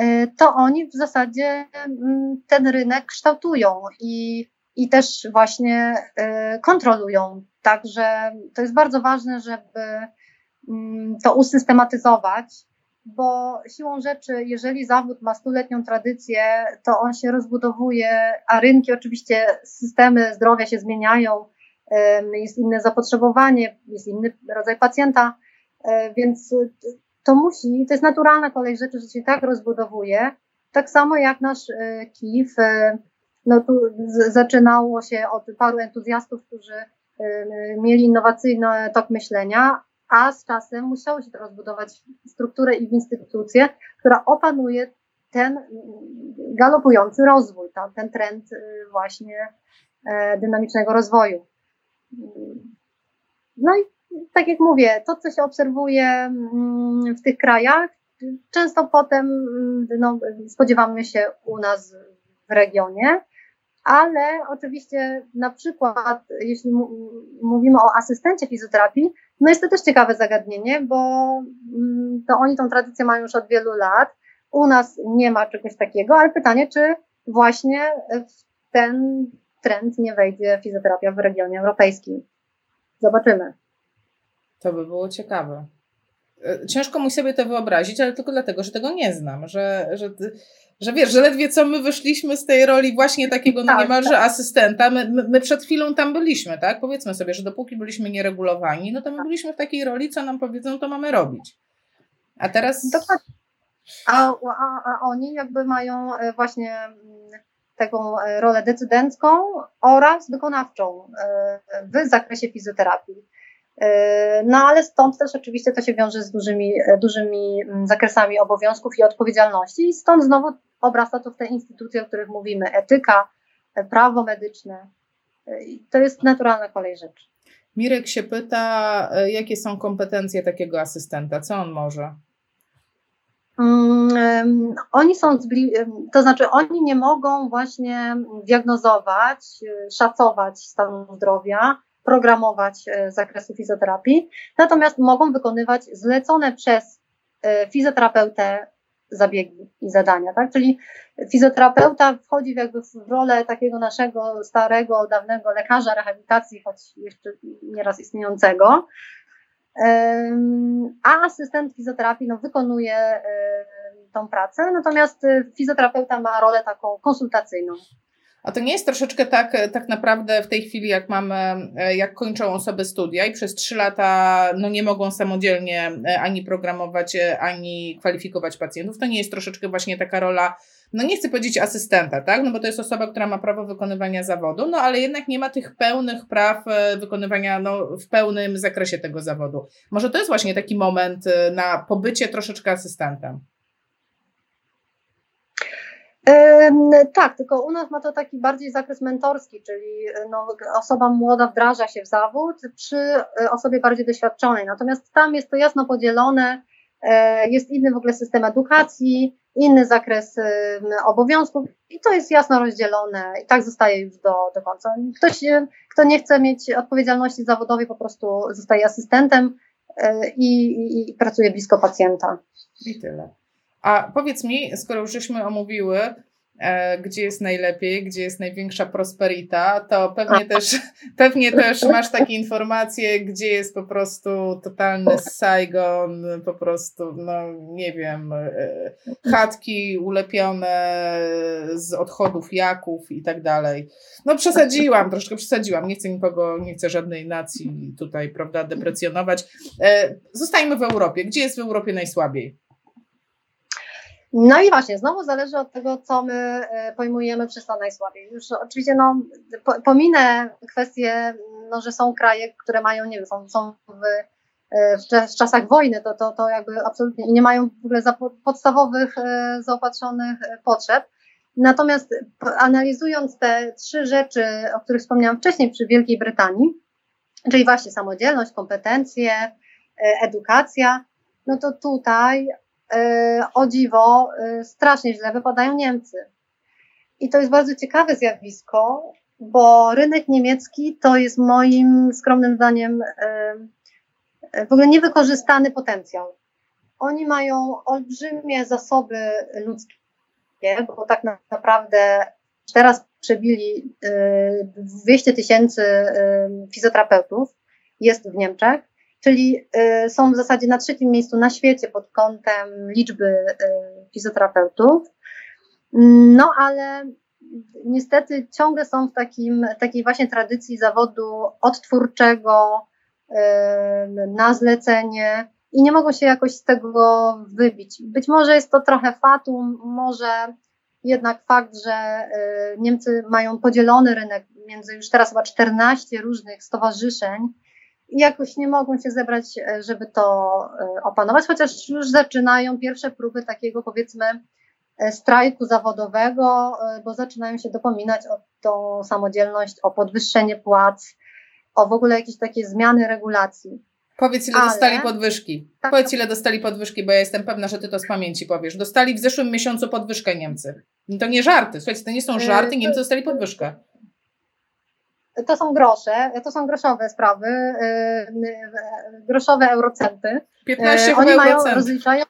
y, to oni w zasadzie ten rynek kształtują i, i też właśnie y, kontrolują. Także to jest bardzo ważne, żeby to usystematyzować bo siłą rzeczy, jeżeli zawód ma stuletnią tradycję, to on się rozbudowuje, a rynki oczywiście, systemy zdrowia się zmieniają, jest inne zapotrzebowanie, jest inny rodzaj pacjenta, e, więc to musi, to jest naturalna kolej rzeczy, że się tak rozbudowuje. Tak samo jak nasz e, KIF, e, no tu zaczynało się od paru entuzjastów, którzy mieli innowacyjny tok myślenia, a z czasem musiało się to rozbudować w strukturę i w instytucję, która opanuje ten galopujący rozwój, ten trend y, właśnie e, dynamicznego rozwoju. No i tak jak mówię, to co się obserwuje mm, w tych krajach, często potem mm, no, spodziewamy się u nas w regionie, ale oczywiście na przykład jeśli mówimy o asystencie fizjoterapii, no jest to też ciekawe zagadnienie, bo mm, to oni tą tradycję mają już od wielu lat. U nas nie ma czegoś takiego, ale pytanie, czy właśnie w ten trend nie wejdzie fizjoterapia w regionie europejskim. Zobaczymy. To by było ciekawe. E, ciężko mi sobie to wyobrazić, ale tylko dlatego, że tego nie znam, że, że, że wiesz, że ledwie co my wyszliśmy z tej roli właśnie takiego no tak, niemalże tak. asystenta, my, my, przed chwilą tam byliśmy, tak? Powiedzmy sobie, że dopóki byliśmy nieregulowani, no to my byliśmy w takiej roli, co nam powiedzą, to mamy robić. A teraz... Dokładnie. A, a, a oni jakby mają e, właśnie mm, taką e, rolę decydencką oraz wykonawczą w zakresie fizjoterapii. E, no ale stąd też oczywiście to się wiąże z dużymi, e, dużymi mm, zakresami obowiązków i odpowiedzialności i stąd znowu obrasta to w te instytucje, o których mówimy, etyka, e, prawo medyczne. To jest naturalna kolej rzeczy. Mirek się pyta, jakie są kompetencje takiego asystenta, co on może? Um, oni są, to znaczy oni nie mogą właśnie diagnozować, szacować stanu zdrowia, programować e, zakresu fizjoterapii, natomiast mogą wykonywać zlecone przez e, fizjoterapeutę zabiegi i zadania, tak? Czyli fizjoterapeuta wchodzi w jakby w rolę takiego naszego starego, dawnego lekarza rehabilitacji, choć jeszcze nieraz istniejącego, a asystent fizjoterapii no, wykonuje e, tą pracę, natomiast fizjoterapeuta ma rolę taką konsultacyjną. A to nie jest troszeczkę tak, tak naprawdę w tej chwili, jak mamy, e, jak kończą osoby studia i przez trzy lata no nie mogą samodzielnie e, ani programować, e, ani kwalifikować pacjentów, to nie jest troszeczkę właśnie taka rola, no nie chcę powiedzieć asystenta, tak? No bo to jest osoba, która ma prawo wykonywania zawodu, no ale jednak nie ma tych pełnych praw wykonywania no, w pełnym zakresie tego zawodu. Może to jest właśnie taki moment na pobycie troszeczkę asystentem. Tak, tylko u nas ma to taki bardziej zakres mentorski, czyli no, osoba młoda wdraża się w zawód przy e, osobie bardziej doświadczonej. Natomiast tam jest to jasno podzielone, e, jest inny w ogóle system edukacji, inny zakres obowiązków i to jest jasno rozdzielone i tak zostaje już do, do końca. Ktoś, e, kto nie chce mieć odpowiedzialności zawodowej, po prostu zostaje asystentem i, i, i pracuje blisko pacjenta. I tyle. A powiedz mi, skoro już żeśmy omówiły, e, gdzie jest najlepiej, gdzie jest największa prosperita, to pewnie też, pewnie też masz takie informacje, gdzie jest po prostu totalny Saigon, po prostu, no nie wiem, e, chatki ulepione z odchodów jaków i tak dalej. No przesadziłam, troszkę przesadziłam, nie chcę nikogo, nie chcę żadnej nacji tutaj, prawda, deprecjonować. E, zostajmy w Europie. Gdzie jest w Europie najsłabiej? No i właśnie, znowu zależy od tego, co my e, pojmujemy przez to najsłabiej. Już oczywiście no, pominę kwestię, no, że są kraje, które mają, nie wiem, są, są w, e, w, w czasach wojny, to, to, to jakby absolutnie nie mają w ogóle podstawowych e, zaopatrzonych potrzeb. Natomiast analizując te trzy rzeczy, o których wspomniałam wcześniej przy Wielkiej Brytanii, czyli właśnie samodzielność, kompetencje, edukacja, no to tutaj o dziwo, e, strasznie źle wypadają Niemcy. I to jest bardzo ciekawe zjawisko, bo rynek niemiecki to jest moim skromnym zdaniem e, w ogóle niewykorzystany potencjał. Oni mają olbrzymie zasoby ludzkie, bo tak naprawdę teraz przebili 200 tysięcy fizjoterapeutów, jest w Niemczech czyli y, są w zasadzie na trzecim miejscu na świecie pod kątem liczby y, fizjoterapeutów. No ale niestety ciągle są w takim, takiej właśnie tradycji zawodu odtwórczego y, na zlecenie i nie mogą się jakoś z tego wybić. Być może jest to trochę fatum, może jednak fakt, że Niemcy mają podzielony rynek między już teraz chyba 14 różnych stowarzyszeń, jakoś nie mogą się zebrać, e, żeby to e, opanować, chociaż już zaczynają pierwsze próby takiego powiedzmy e, strajku zawodowego, bo zaczynają się dopominać o tą samodzielność, o podwyższenie płac, o w ogóle jakieś takie zmiany regulacji. Powiedz, ile Ale... dostali podwyżki. Tak, Powiedz, ile dostali podwyżki, bo ja jestem pewna, że ty to z pamięci powiesz. Dostali w zeszłym miesiącu podwyżkę Niemcy. To nie żarty. Słuchajcie, to nie są żarty, Niemcy dostali podwyżkę to są grosze, to są groszowe sprawy, y, y, groszowe eurocenty. 15 Oni mają, rozliczają,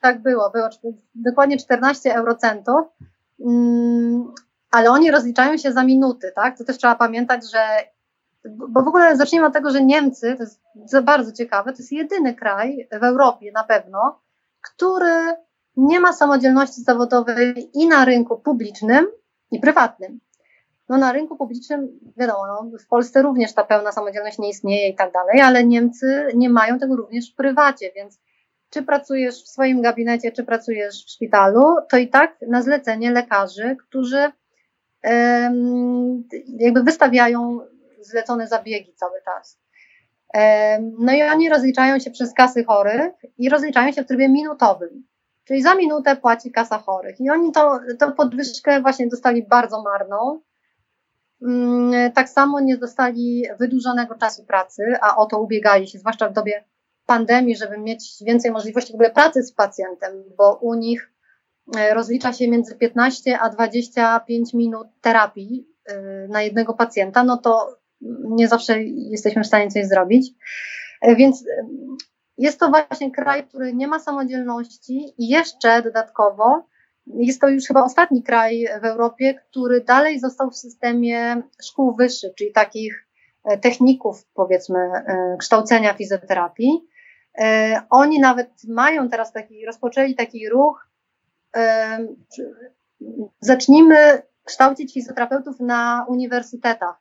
tak było, było dokładnie 14 eurocentów. mm, ale oni rozliczają się za minuty, tak? To też trzeba pamiętać, że bo w ogóle zacznijmy od tego, że Niemcy, to jest bardzo ciekawe, to jest jedyny kraj w Europie na pewno, który nie ma samodzielności zawodowej i na rynku publicznym, i prywatnym. No na rynku publicznym, wiadomo, no, w Polsce również ta pełna samodzielność nie istnieje i tak dalej, ale Niemcy nie mają tego również w prywacie, więc czy pracujesz w swoim gabinecie, czy pracujesz w szpitalu, to i tak na zlecenie lekarzy, którzy um, jakby wystawiają zlecone zabiegi cały czas. No i oni rozliczają się przez kasy chorych i rozliczają się w trybie minutowym. Czyli za minutę płaci kasa chorych. I oni to, tą podwyżkę właśnie dostali bardzo marną. Mm, tak samo nie dostali wydłużonego czasu pracy, a o to ubiegali się, zwłaszcza w dobie pandemii, żeby mieć więcej możliwości w ogóle pracy z pacjentem, bo u nich e, rozlicza się między 15 a 25 minut terapii e, na jednego pacjenta, no to nie zawsze jesteśmy w stanie coś zrobić. E, więc jest to właśnie kraj, który nie ma samodzielności i jeszcze dodatkowo jest to już chyba ostatni kraj w Europie, który dalej został w systemie szkół wyższych, czyli takich e, techników, powiedzmy, e, kształcenia fizjoterapii. E, oni nawet mają teraz taki, rozpoczęli taki ruch, zacznijmy kształcić fizjoterapeutów na uniwersytetach,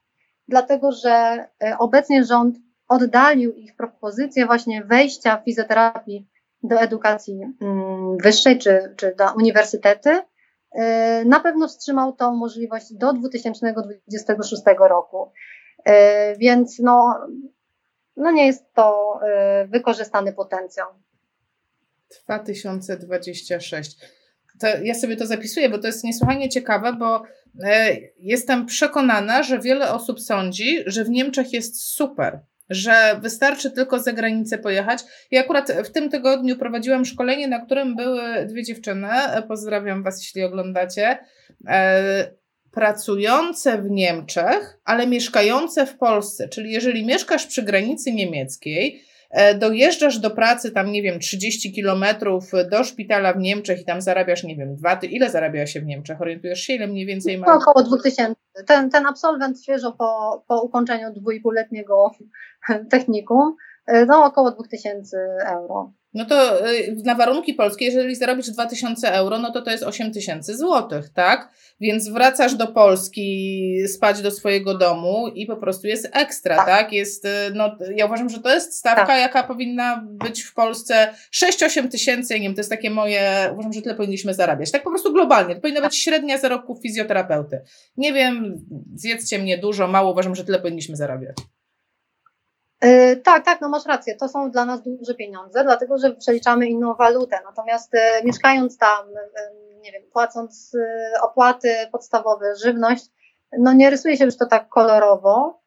dlatego że obecnie rząd oddalił ich propozycję właśnie wejścia fizjoterapii do edukacji mm, wyższej czy, czy do uniwersytety, y, na pewno wstrzymał tą możliwość do 2026 roku. Y, więc no, no nie jest to y, wykorzystany potencjał. 2026. To ja sobie to zapisuję, bo to jest niesłychanie ciekawe, bo jestem przekonana, że wiele osób sądzi, że w Niemczech jest super, że wystarczy tylko za granicę pojechać. Ja akurat w tym tygodniu prowadziłam szkolenie, na którym były dwie dziewczyny, pozdrawiam Was, jeśli oglądacie, e, pracujące w Niemczech, ale mieszkające w Polsce. Czyli jeżeli mieszkasz przy granicy niemieckiej, dojeżdżasz do pracy tam, nie wiem, 30 kilometrów do szpitala w Niemczech i tam zarabiasz, nie wiem, dwa, ty, ile zarabia się w Niemczech? Orientujesz się, ile mniej więcej ma? Około 2000. Ten, ten absolwent świeżo po, po ukończeniu dwójpółletniego technikum, e, no około 2000 euro. No to y, na warunki polskie, jeżeli zarobisz 2000 euro, no to to jest 8000 złotych, tak? Więc wracasz do Polski, spać do swojego domu i po prostu jest ekstra, tak? tak? Jest, y, no, ja uważam, że to jest stawka, tak. jaka powinna być w Polsce 6-8 tysięcy, nie wiem, to jest takie moje, uważam, że tyle powinniśmy zarabiać. Tak po prostu globalnie, to powinna być średnia zarobków fizjoterapeuty. Nie wiem, zjedzcie mnie dużo, mało, uważam, że tyle powinniśmy zarabiać. E, tak, tak, no masz rację. To są dla nas duże pieniądze, dlatego że przeliczamy inną walutę. Natomiast e, mieszkając tam, e, nie wiem, płacąc opłaty podstawowe, żywność, no nie rysuje się już to tak kolorowo.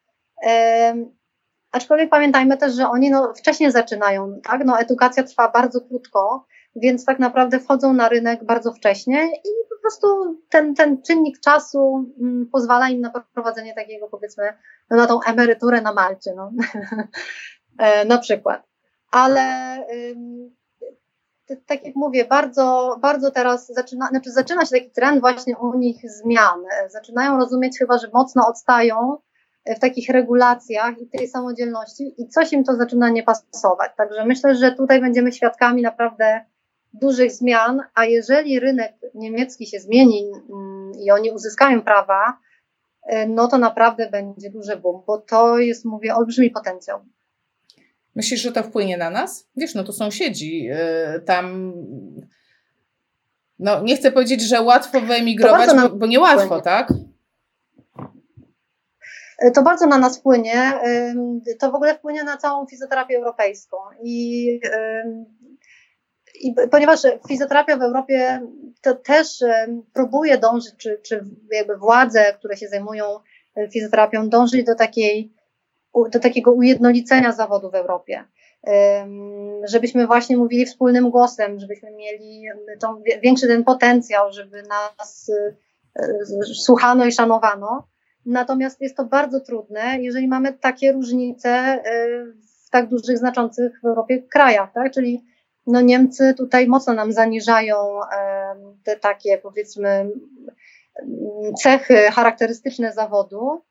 Aczkolwiek pamiętajmy też, że oni no, wcześniej zaczynają, tak? No, edukacja trwa bardzo krótko, więc tak naprawdę wchodzą na rynek bardzo wcześnie i po prostu ten, ten czynnik czasu mm, pozwala im na prowadzenie takiego, powiedzmy, no, na tą emeryturę na Malcie, no. E, na przykład. Ale tak jak mówię, bardzo, bardzo teraz zaczyna, znaczy zaczyna się taki trend właśnie u nich zmian. Zaczynają rozumieć chyba, że mocno odstają w takich regulacjach i tej samodzielności i coś im to zaczyna nie pasować. Także myślę, że tutaj będziemy świadkami naprawdę dużych zmian, a jeżeli rynek niemiecki się zmieni mm, i oni uzyskają prawa, e, no to naprawdę będzie duży boom, bo to jest, mówię, olbrzymi potencjał. Myślisz, że to wpłynie na nas? Wiesz, no to sąsiedzi, yy, tam no nie chcę powiedzieć, że łatwo wyemigrować, bo, bo nie łatwo, tak? E, to bardzo na nas wpłynie. To w ogóle wpłynie na całą fizjoterapię europejską. I i ponieważ fizjoterapia w Europie to też próbuje dążyć, czy, czy jakby władze, które się zajmują e, fizjoterapią, dążyć do takiej, do takiego ujednolicenia zawodu w Europie. Żebyśmy właśnie mówili wspólnym głosem, żebyśmy mieli tą, większy ten potencjał, żeby nas e, słuchano i szanowano. Natomiast jest to bardzo trudne, jeżeli mamy takie różnice e, w tak dużych, znaczących w Europie krajach, tak? Czyli no Niemcy tutaj mocno nam zaniżają te takie powiedzmy cechy charakterystyczne zawodu.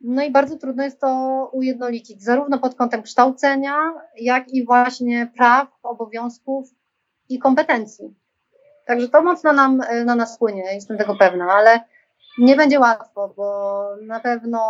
No i bardzo trudno jest to ujednolicić, zarówno pod kątem kształcenia, jak i właśnie praw, obowiązków i kompetencji. Także to mocno nam, na nas płynie, jestem tego pewna, ale nie będzie łatwo, bo na pewno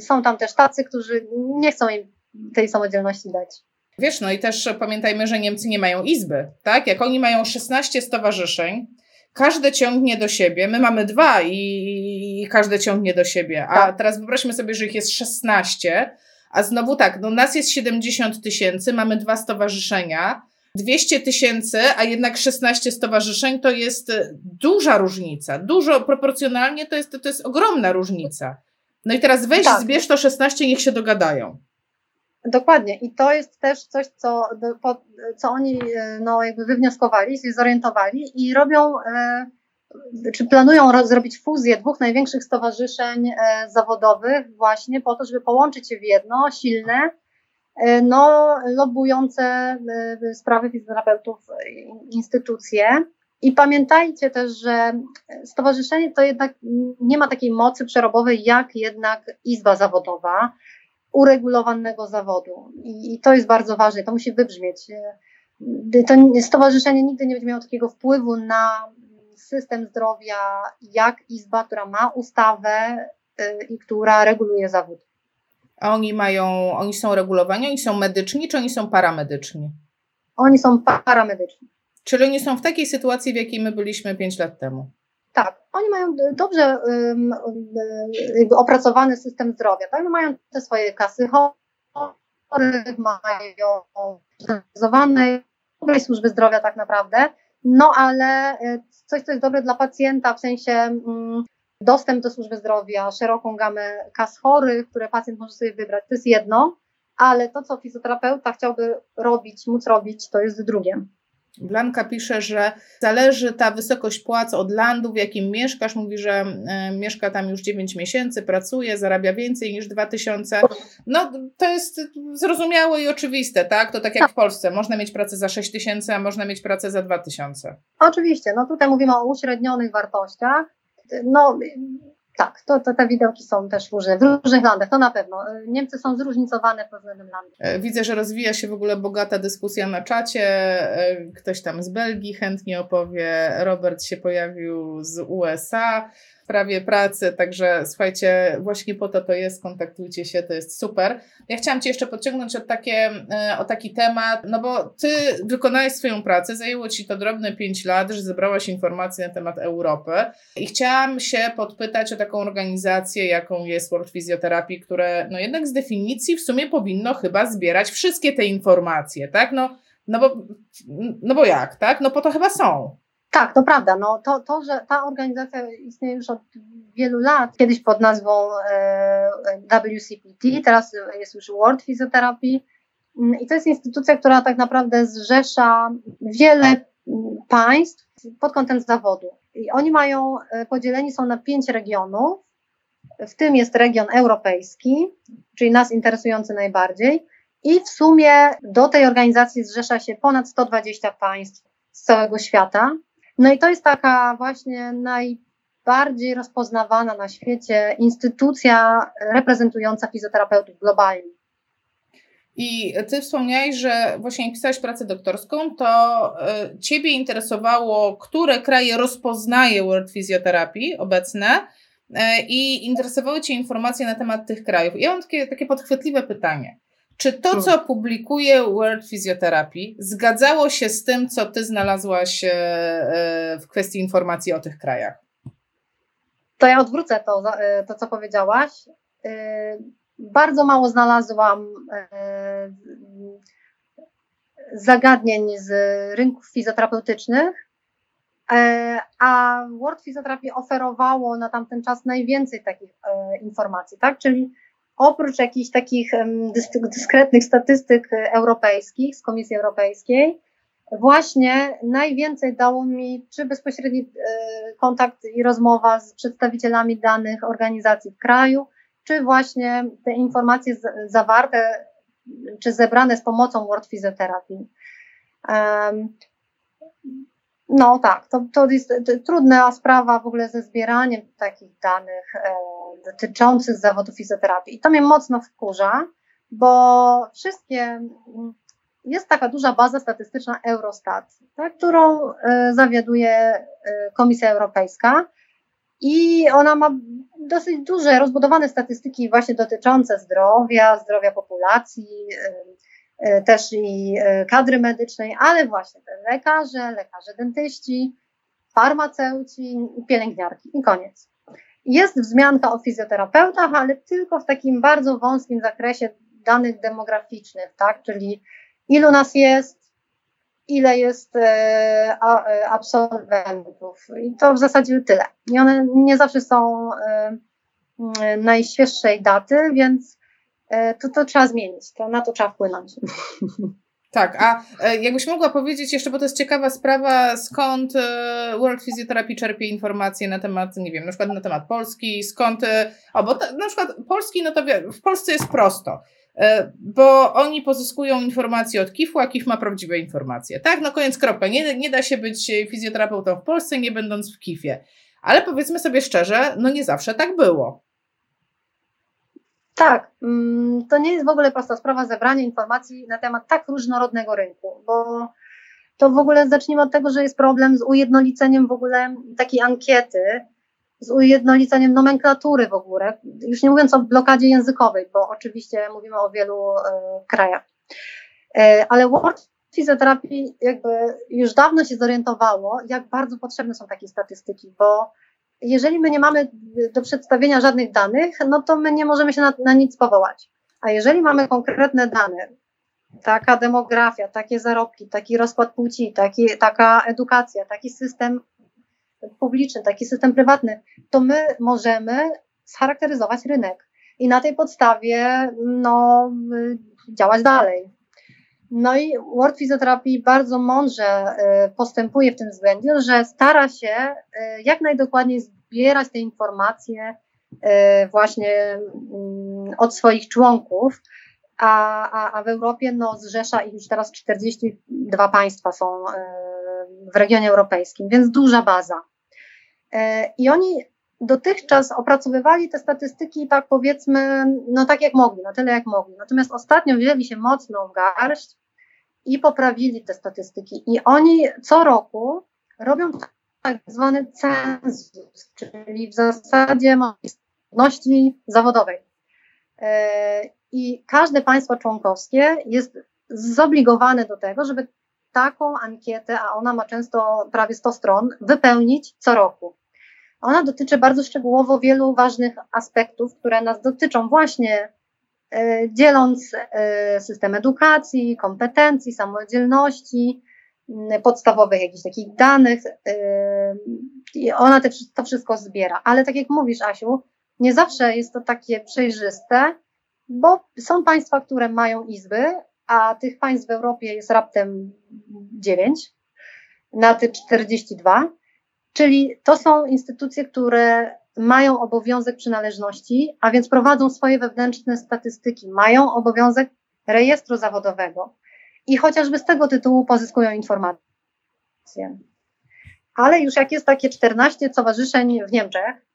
są tam też tacy, którzy nie chcą im tej samodzielności dać. Wiesz, no i też pamiętajmy, że Niemcy nie mają izby, tak? Jak oni mają 16 stowarzyszeń, każde ciągnie do siebie. My mamy dwa i, każde ciągnie do siebie. A tak. teraz wyobraźmy sobie, że ich jest 16, a znowu tak, no nas jest 70 tysięcy, mamy dwa stowarzyszenia. 200 tysięcy, a jednak 16 stowarzyszeń to jest duża różnica. Dużo proporcjonalnie to jest, to jest ogromna różnica. No i teraz weź, tak. zbierz to 16, niech się dogadają. Dokładnie. I to jest też coś, co, co oni e, no, jakby wywnioskowali, się zorientowali i robią, e, czy planują zrobić fuzję dwóch największych stowarzyszeń e, zawodowych właśnie po to, żeby połączyć je w jedno, silne, no, lobujące sprawy fizjoterapeutów instytucje. I pamiętajcie też, że stowarzyszenie to jednak nie ma takiej mocy przerobowej jak jednak izba zawodowa uregulowanego zawodu. I, I, to jest bardzo ważne, to musi wybrzmieć. To stowarzyszenie nigdy nie będzie miało takiego wpływu na system zdrowia, jak izba, która ma ustawę y, i która reguluje zawód. A oni mają, oni są regulowani, oni są medyczni, czy oni są paramedyczni? Oni są paramedyczni. Czyli oni są w takiej sytuacji, w jakiej my byliśmy 5 lat temu. Tak, oni mają dobrze opracowany system zdrowia, tak? No mają te swoje kasy chorych, mają zorganizowane służby zdrowia tak naprawdę, no ale y, coś, co jest dobre dla pacjenta, w sensie um, dostęp do służby zdrowia, szeroką gamę kas chorych, które pacjent może sobie wybrać, to jest jedno, ale to, co fizjoterapeuta chciałby robić, móc robić, to jest drugie. Blanka pisze, że zależy ta wysokość płac od landu, w jakim mieszkasz. Mówi, że e, mieszka tam już 9 miesięcy, pracuje, zarabia więcej niż 2000. No to jest zrozumiałe i oczywiste, tak? To tak jak w Polsce. Można mieć pracę za 6 tysięcy, a można mieć pracę za 2000. Oczywiście. No tutaj mówimy o uśrednionych wartościach. No tak, to, to te widełki są też różne, w różnych landach, to na pewno. Niemcy są zróżnicowane pod względem landów. E, widzę, że rozwija się w ogóle bogata dyskusja na czacie. E, ktoś tam z Belgii chętnie opowie. Robert się pojawił z USA sprawie pracy, także słuchajcie, właśnie po to to jest, kontaktujcie się, to jest super. Ja chciałam Cię jeszcze podciągnąć o, takie, e, o taki temat, no bo Ty wykonałeś swoją pracę, zajęło Ci to drobne 5 lat, że zebrałaś informacje na temat Europy i chciałam się podpytać o taką organizację, jaką jest World Physiotherapy, które no jednak z definicji w sumie powinno chyba zbierać wszystkie te informacje, tak? No, no bo, no bo jak, tak? No po to chyba są. Tak, to prawda. No, to, to, że ta organizacja istnieje już od wielu lat, kiedyś pod nazwą e, WCPT, teraz jest już World Physiotherapy. I to jest instytucja, która tak naprawdę zrzesza wiele państw pod kątem zawodu. I oni mają, e, podzieleni są na pięć regionów, w tym jest region europejski, czyli nas interesujący najbardziej. I w sumie do tej organizacji zrzesza się ponad 120 państw z całego świata. No i to jest taka właśnie najbardziej rozpoznawana na świecie instytucja reprezentująca fizjoterapeutów globalnie. I ty wspomniałeś, że właśnie pisałeś pracę doktorską, to y, ciebie interesowało, które kraje rozpoznaje World Physiotherapy obecne y, i interesowały cię informacje na temat tych krajów. Ja mam takie, takie podchwytliwe pytanie. Czy to, co publikuje World Physiotherapy, zgadzało się z tym, co ty znalazłaś e, e, w kwestii informacji o tych krajach? To ja odwrócę to, e, to co powiedziałaś. Bardzo mało znalazłam zagadnień z rynków fizjoterapeutycznych, a World Physiotherapy oferowało na tamten czas najwięcej takich informacji, tak? Czyli oprócz jakichś takich dyskretnych statystyk europejskich z Komisji Europejskiej, właśnie najwięcej dało mi czy bezpośredni e, kontakt i rozmowa z przedstawicielami danych organizacji w kraju, czy właśnie te informacje zawarte czy zebrane z pomocą World Physiotherapy. No tak, to, to jest trudna sprawa w ogóle ze zbieraniem takich danych e, dotyczących zawodu fizjoterapii. I to mnie mocno wkurza, bo wszystkie. Jest taka duża baza statystyczna Eurostat, tak, którą e, zawiaduje e, Komisja Europejska. I ona ma dosyć duże, rozbudowane statystyki właśnie dotyczące zdrowia, zdrowia populacji, e, też i kadry medycznej, ale właśnie lekarze, lekarze dentyści, farmaceuci, pielęgniarki i koniec. Jest wzmianka o fizjoterapeutach, ale tylko w takim bardzo wąskim zakresie danych demograficznych, tak? Czyli ilu nas jest, ile jest e, e, absolwentów. I to w zasadzie tyle. I one nie zawsze są e, najświeższej daty, więc to, to trzeba zmienić, to na to trzeba wpłynąć. Tak, a jakbyś mogła powiedzieć jeszcze, bo to jest ciekawa sprawa, skąd World Physiotherapy czerpie informacje na temat, nie wiem, na przykład na temat Polski, skąd, o, bo na przykład Polski, no to w Polsce jest prosto. E, bo oni pozyskują informacje od KIF-u, a KIF ma prawdziwe informacje. Tak, no koniec kropka. Nie, nie da się być fizjoterapeutą w Polsce, nie będąc w KIF-ie. Ale powiedzmy sobie szczerze, no nie zawsze tak było. Tak, mm, to nie jest w ogóle prosta sprawa zebrania informacji na temat tak różnorodnego rynku, bo to w ogóle zacznijmy od tego, że jest problem z ujednoliceniem w ogóle takiej ankiety, z ujednoliceniem nomenklatury w ogóle, już nie mówiąc o blokadzie językowej, bo oczywiście mówimy o wielu e, krajach. E, ale World Physiotherapy jakby już dawno się zorientowało, jak bardzo potrzebne są takie statystyki, bo jeżeli my nie mamy do przedstawienia żadnych danych, no to my nie możemy się na, na nic powołać. A jeżeli mamy konkretne dane, taka demografia, takie zarobki, taki rozkład płci, taki, taka edukacja, taki system publiczny, taki system prywatny, to my możemy scharakteryzować rynek i na tej podstawie no, działać dalej. No i World Physiotherapy bardzo mądrze y, postępuje w tym względzie, że stara się y, jak najdokładniej zbierać te informacje y, właśnie mm, od swoich członków, a, a, a w Europie no, zrzesza ich już teraz 42 państwa są w regionie europejskim, więc duża baza. E, I oni dotychczas opracowywali te statystyki, tak powiedzmy, no tak jak mogli, na tyle jak mogli. Natomiast ostatnio wzięli się mocno w garść i poprawili te statystyki. I oni co roku robią tak zwany cenzus, czyli w zasadzie możliwości zawodowej. E, I każde państwo członkowskie jest zobligowane do tego, żeby taką ankietę, a ona ma często prawie 100 stron, wypełnić co roku. Ona dotyczy bardzo szczegółowo wielu ważnych aspektów, które nas dotyczą właśnie e, dzieląc e, system edukacji, kompetencji, samodzielności, podstawowych jakichś takich danych. E, I ona te, to wszystko zbiera. Ale tak jak mówisz, Asiu, nie zawsze jest to takie przejrzyste, bo są państwa, które mają izby, a tych państw w Europie jest raptem 9 na te 42. Czyli to są instytucje, które mają obowiązek przynależności, a więc prowadzą swoje wewnętrzne statystyki, mają obowiązek rejestru zawodowego i chociażby z tego tytułu pozyskują informacje. Ale już jak jest takie 14 stowarzyszeń w Niemczech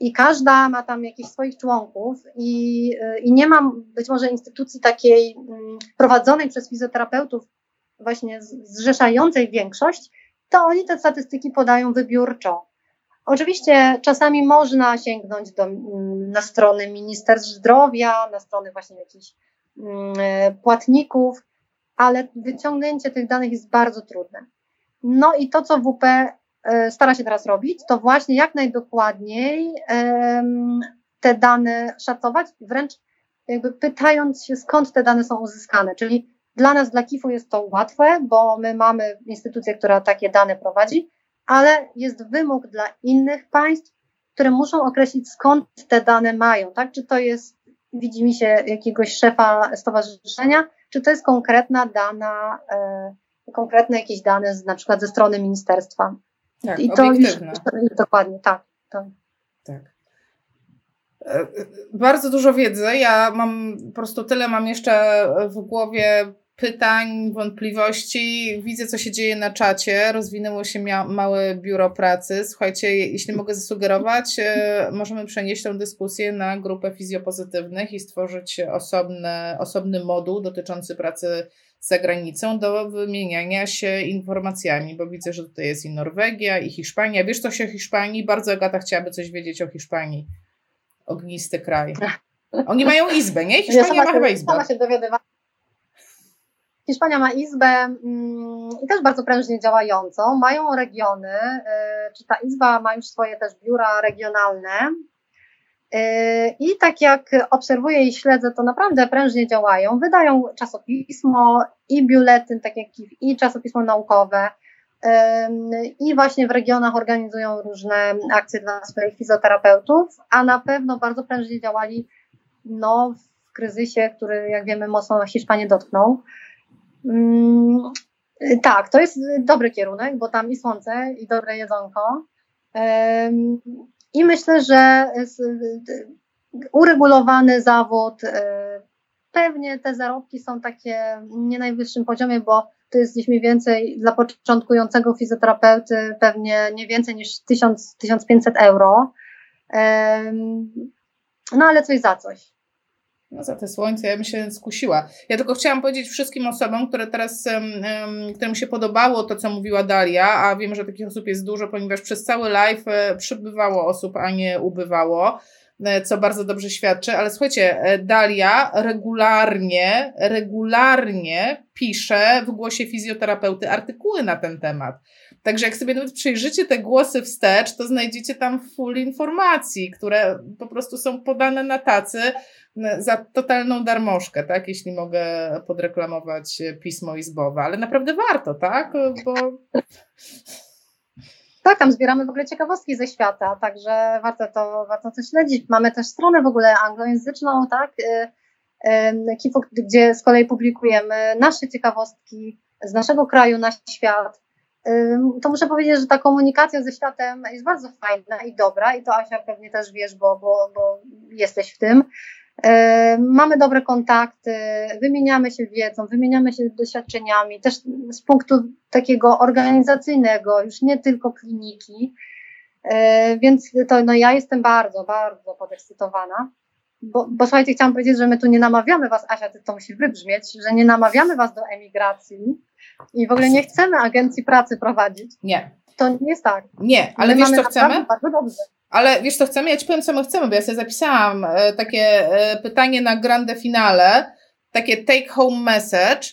i każda ma tam jakichś swoich członków i, i nie ma być może instytucji takiej mm, prowadzonej przez fizjoterapeutów, właśnie zrzeszającej większość, to oni te statystyki podają wybiórczo. Oczywiście czasami można sięgnąć do, mm, na strony Ministerstw Zdrowia, na strony właśnie jakichś mm, płatników, ale wyciągnięcie tych danych jest bardzo trudne. No i to, co WP e, stara się teraz robić, to właśnie jak najdokładniej te dane szacować, wręcz jakby pytając się, skąd te dane są uzyskane, czyli dla nas, dla KIF-u jest to łatwe, bo my mamy instytucję, która takie dane prowadzi, ale jest wymóg dla innych państw, które muszą określić, skąd te dane mają, tak? Czy to jest, widzi mi się, jakiegoś szefa stowarzyszenia, czy to jest konkretna dana, e, konkretne jakieś dane z, na przykład ze strony ministerstwa. Tak, I to już, dokładnie, tak. To. Tak. E, bardzo dużo wiedzy. Ja mam po prostu tyle mam jeszcze w głowie pytań, wątpliwości. Widzę, co się dzieje na czacie. Rozwinęło się małe biuro pracy. Słuchajcie, jeśli mogę zasugerować, e, możemy przenieść tę dyskusję na grupę fizjopozytywnych i stworzyć osobny, osobny moduł dotyczący pracy za granicą do wymieniania się informacjami, bo widzę, że tutaj jest i Norwegia, i Hiszpania. Wiesz coś o Hiszpanii? Bardzo Agata chciałaby coś wiedzieć o Hiszpanii. Ognisty kraj. Oni mają izbę, nie? Hiszpania ma chyba izbę. Sama się dowiadywałam. Hiszpania ma izbę mm, i też bardzo prężnie działającą. Mają regiony, y, czy ta izba ma już swoje też biura regionalne. Y, I tak jak obserwuję i śledzę, to naprawdę prężnie działają. Wydają czasopismo i biuletyn, tak jak i czasopismo naukowe. Y, I właśnie w regionach organizują różne akcje dla swoich fizjoterapeutów, a na pewno bardzo prężnie działali no, w kryzysie, który, jak wiemy, mocno Hiszpanię dotknął. Mm, tak, to jest dobry kierunek, bo tam i słońce, i dobre jedzonko. I myślę, że uregulowany zawód, y, pewnie te zarobki są takie nie najwyższym poziomie, bo to jest gdzieś mniej więcej dla początkującego fizjoterapeuty pewnie nie więcej niż 1000-1500 euro. No ale coś za coś. No za te słońce ja bym się skusiła. Ja tylko chciałam powiedzieć wszystkim osobom, które teraz, um, którym się podobało to, co mówiła Dalia, a wiem, że takich osób jest dużo, ponieważ przez cały live e, przybywało osób, a nie ubywało, e, co bardzo dobrze świadczy. Ale słuchajcie, e, Dalia regularnie, regularnie pisze w głosie fizjoterapeuty artykuły na ten temat. Także jak sobie nawet przejrzycie te głosy wstecz, to znajdziecie tam full informacji, które po prostu są podane na tacy za totalną darmożkę, tak? Jeśli mogę podreklamować pismo izbowe, ale naprawdę warto, tak? Bo... Tak, tam zbieramy w ogóle ciekawostki ze świata, także warto to, warto to śledzić. Mamy też stronę w ogóle anglojęzyczną, tak? Y, y, gdzie z kolei publikujemy nasze ciekawostki z naszego kraju na świat to muszę powiedzieć, że ta komunikacja ze światem jest bardzo fajna i dobra i to Asia pewnie też wiesz, bo, bo, bo jesteś w tym. Mamy dobre kontakty, wymieniamy się wiedzą, wymieniamy się doświadczeniami, też z punktu takiego organizacyjnego, już nie tylko kliniki. Więc to no ja jestem bardzo, bardzo podekscytowana. Bo, bo słuchajcie, chciałam powiedzieć, że my tu nie namawiamy Was, Asia, ty to musi wybrzmieć, że nie namawiamy Was do emigracji, i w ogóle nie chcemy agencji pracy prowadzić. Nie. To nie jest tak. Nie, ale my wiesz co chcemy? Bardzo dobrze. Ale wiesz co chcemy? Ja ci powiem, co my chcemy, bo ja sobie zapisałam e, takie e, pytanie na grande finale, takie take home message.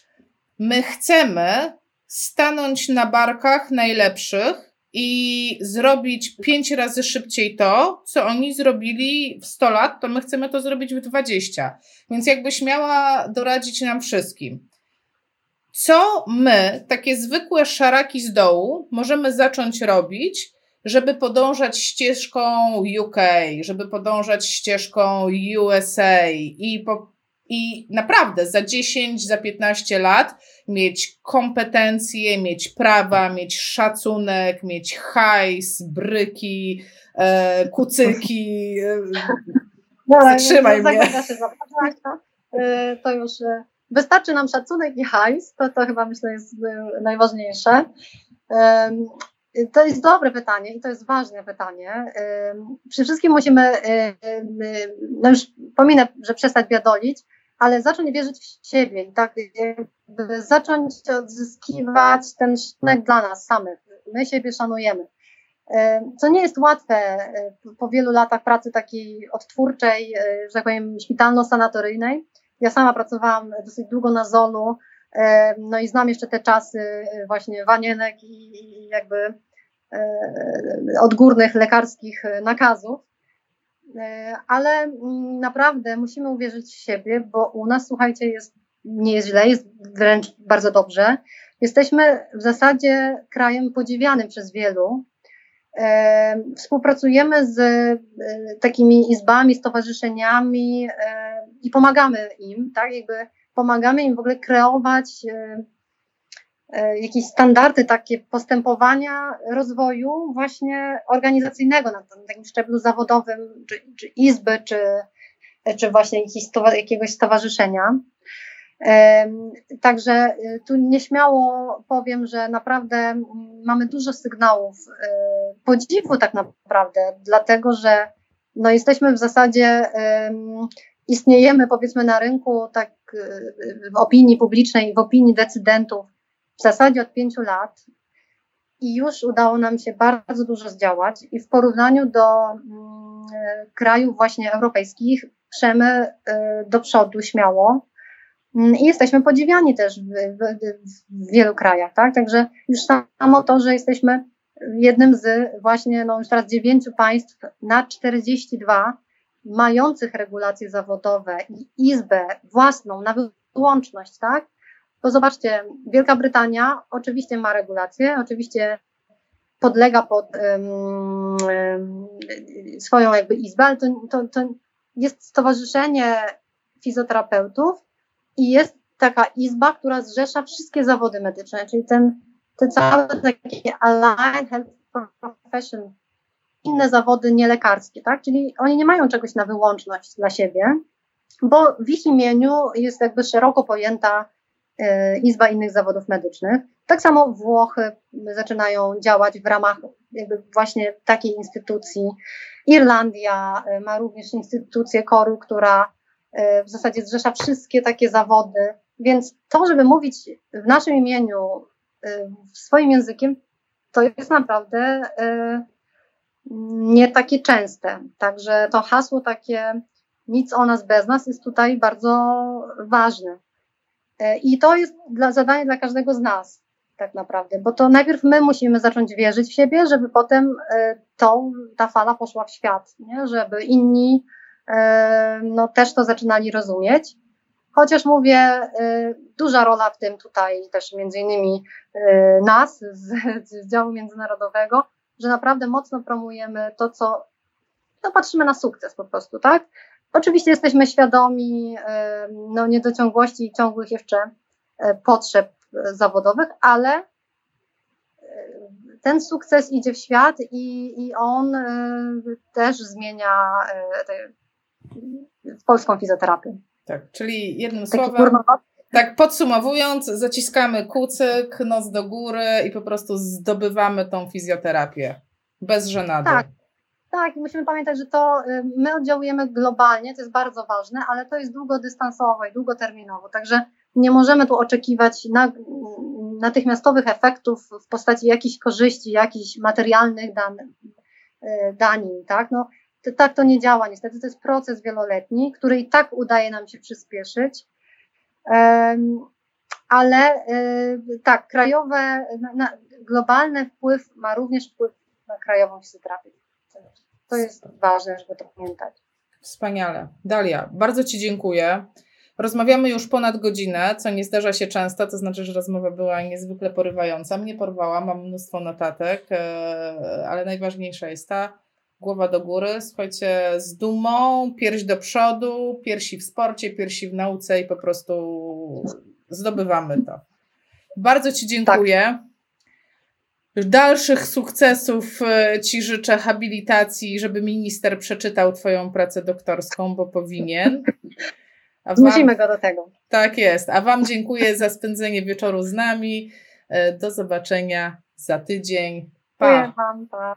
My chcemy stanąć na barkach najlepszych i zrobić pięć razy szybciej to, co oni zrobili w 100 lat, to my chcemy to zrobić w 20. Więc jakbyś miała doradzić nam wszystkim co my, takie zwykłe szaraki z dołu, możemy zacząć robić, żeby podążać ścieżką UK, żeby podążać ścieżką USA i, po, i naprawdę za 10, za 15 lat mieć kompetencje, mieć prawa, mieć szacunek, mieć hajs, bryki, e, kucyki. E, no, zatrzymaj mnie. E, to już e, Wystarczy nam szacunek i hajs, to, to chyba myślę jest y, najważniejsze. To jest dobre pytanie i to jest ważne pytanie. Przy wszystkim musimy, y, y, no już pominę, że przestać biadolić, ale zacząć wierzyć w siebie i tak zacząć odzyskiwać ten szacunek dla nas samych. My siebie szanujemy. Co nie jest łatwe po wielu latach pracy takiej odtwórczej, że tak powiem, szpitalno-sanatoryjnej, ja sama pracowałam dosyć długo na Zolu, e, no i znam jeszcze te czasy e, właśnie wanienek i jakby e, odgórnych lekarskich nakazów. Ale mm, naprawdę musimy uwierzyć w siebie, bo u nas, słuchajcie, jest, nie jest źle, jest wręcz bardzo dobrze. Jesteśmy w zasadzie krajem podziwianym przez wielu. Współpracujemy z takimi izbami, stowarzyszeniami, i pomagamy im, tak, jakby pomagamy im w ogóle kreować e, e, jakieś standardy takie postępowania rozwoju właśnie organizacyjnego na, takim szczeblu zawodowym, czy, czy izby, czy, czy właśnie jakiegoś stowarzyszenia. Także y, tu nieśmiało powiem, że naprawdę mamy dużo sygnałów podziwu tak naprawdę, dlatego że no jesteśmy w zasadzie, istniejemy powiedzmy na rynku tak y, w opinii publicznej, w opinii decydentów w zasadzie od pięciu lat i już udało nam się bardzo dużo zdziałać i w porównaniu do mm, krajów właśnie europejskich przemy do przodu śmiało Mm, I jesteśmy podziwiani też w, w, w, wielu krajach, tak? Także już samo to, że jesteśmy jednym z właśnie, no już teraz dziewięciu państw na 42 mających regulacje zawodowe i izbę własną na wyłączność, tak? Bo zobaczcie, Wielka Brytania oczywiście ma regulacje, oczywiście podlega pod um, um, swoją jakby izbę, ale to, to, to jest stowarzyszenie fizjoterapeutów, i jest taka izba, która zrzesza wszystkie zawody medyczne, czyli ten, te całe takie aligned health profession, inne zawody nielekarskie, tak? Czyli oni nie mają czegoś na wyłączność dla siebie, bo w ich imieniu jest jakby szeroko pojęta y, Izba innych zawodów medycznych. Tak samo Włochy zaczynają działać w ramach jakby właśnie takiej instytucji. Irlandia y, ma również instytucję koru, która E, w zasadzie zrzesza wszystkie takie zawody, więc to, żeby mówić w naszym imieniu, e, swoim językiem, to jest naprawdę e, nie takie częste. Także to hasło takie nic o nas bez nas jest tutaj bardzo ważne. I to jest dla, zadanie dla każdego z nas, tak naprawdę, bo to najpierw my musimy zacząć wierzyć w siebie, żeby potem to, ta fala poszła w świat, nie? żeby inni no też to zaczynali rozumieć. Chociaż mówię, duża rola w tym tutaj też między innymi nas z, z działu międzynarodowego, że naprawdę mocno promujemy to, co no patrzymy na sukces po prostu, tak? Oczywiście jesteśmy świadomi no, niedociągłości i ciągłych jeszcze potrzeb zawodowych, ale ten sukces idzie w świat i, i on też zmienia polską fizjoterapię. Tak, czyli jednym Taki słowem, tak podsumowując, zaciskamy kucyk, nos do góry i po prostu zdobywamy tą fizjoterapię bez żenady. Tak, tak, i musimy pamiętać, że to y, my oddziałujemy globalnie, to jest bardzo ważne, ale to jest długodystansowo i długoterminowo, także nie możemy tu oczekiwać na, natychmiastowych efektów w postaci jakichś korzyści, jakichś materialnych dan, y, danin, tak? No, tak to nie działa niestety. To jest proces wieloletni, który i tak udaje nam się przyspieszyć. Ale y, tak, krajowe, na, na, globalny wpływ ma również wpływ na krajową fizjoterapię. To jest ważne, żeby to pamiętać. Wspaniale. Dalia, bardzo Ci dziękuję. Rozmawiamy już ponad godzinę, co nie zdarza się często, to znaczy, że rozmowa była niezwykle porywająca. Mnie porwała, mam mnóstwo notatek, e, ale najważniejsza jest ta, głowa do góry, słuchajcie, z dumą, pierś do przodu, piersi w sporcie, piersi w nauce i po prostu zdobywamy to. Bardzo Ci dziękuję. Tak. Dalszych sukcesów e, Ci życzę habilitacji, żeby minister przeczytał Twoją pracę doktorską, bo powinien. Wam, Musimy go do tego. Tak jest. A Wam dziękuję za spędzenie wieczoru z nami. E, do zobaczenia za tydzień. Pa. Dziękuję Wam. Pa.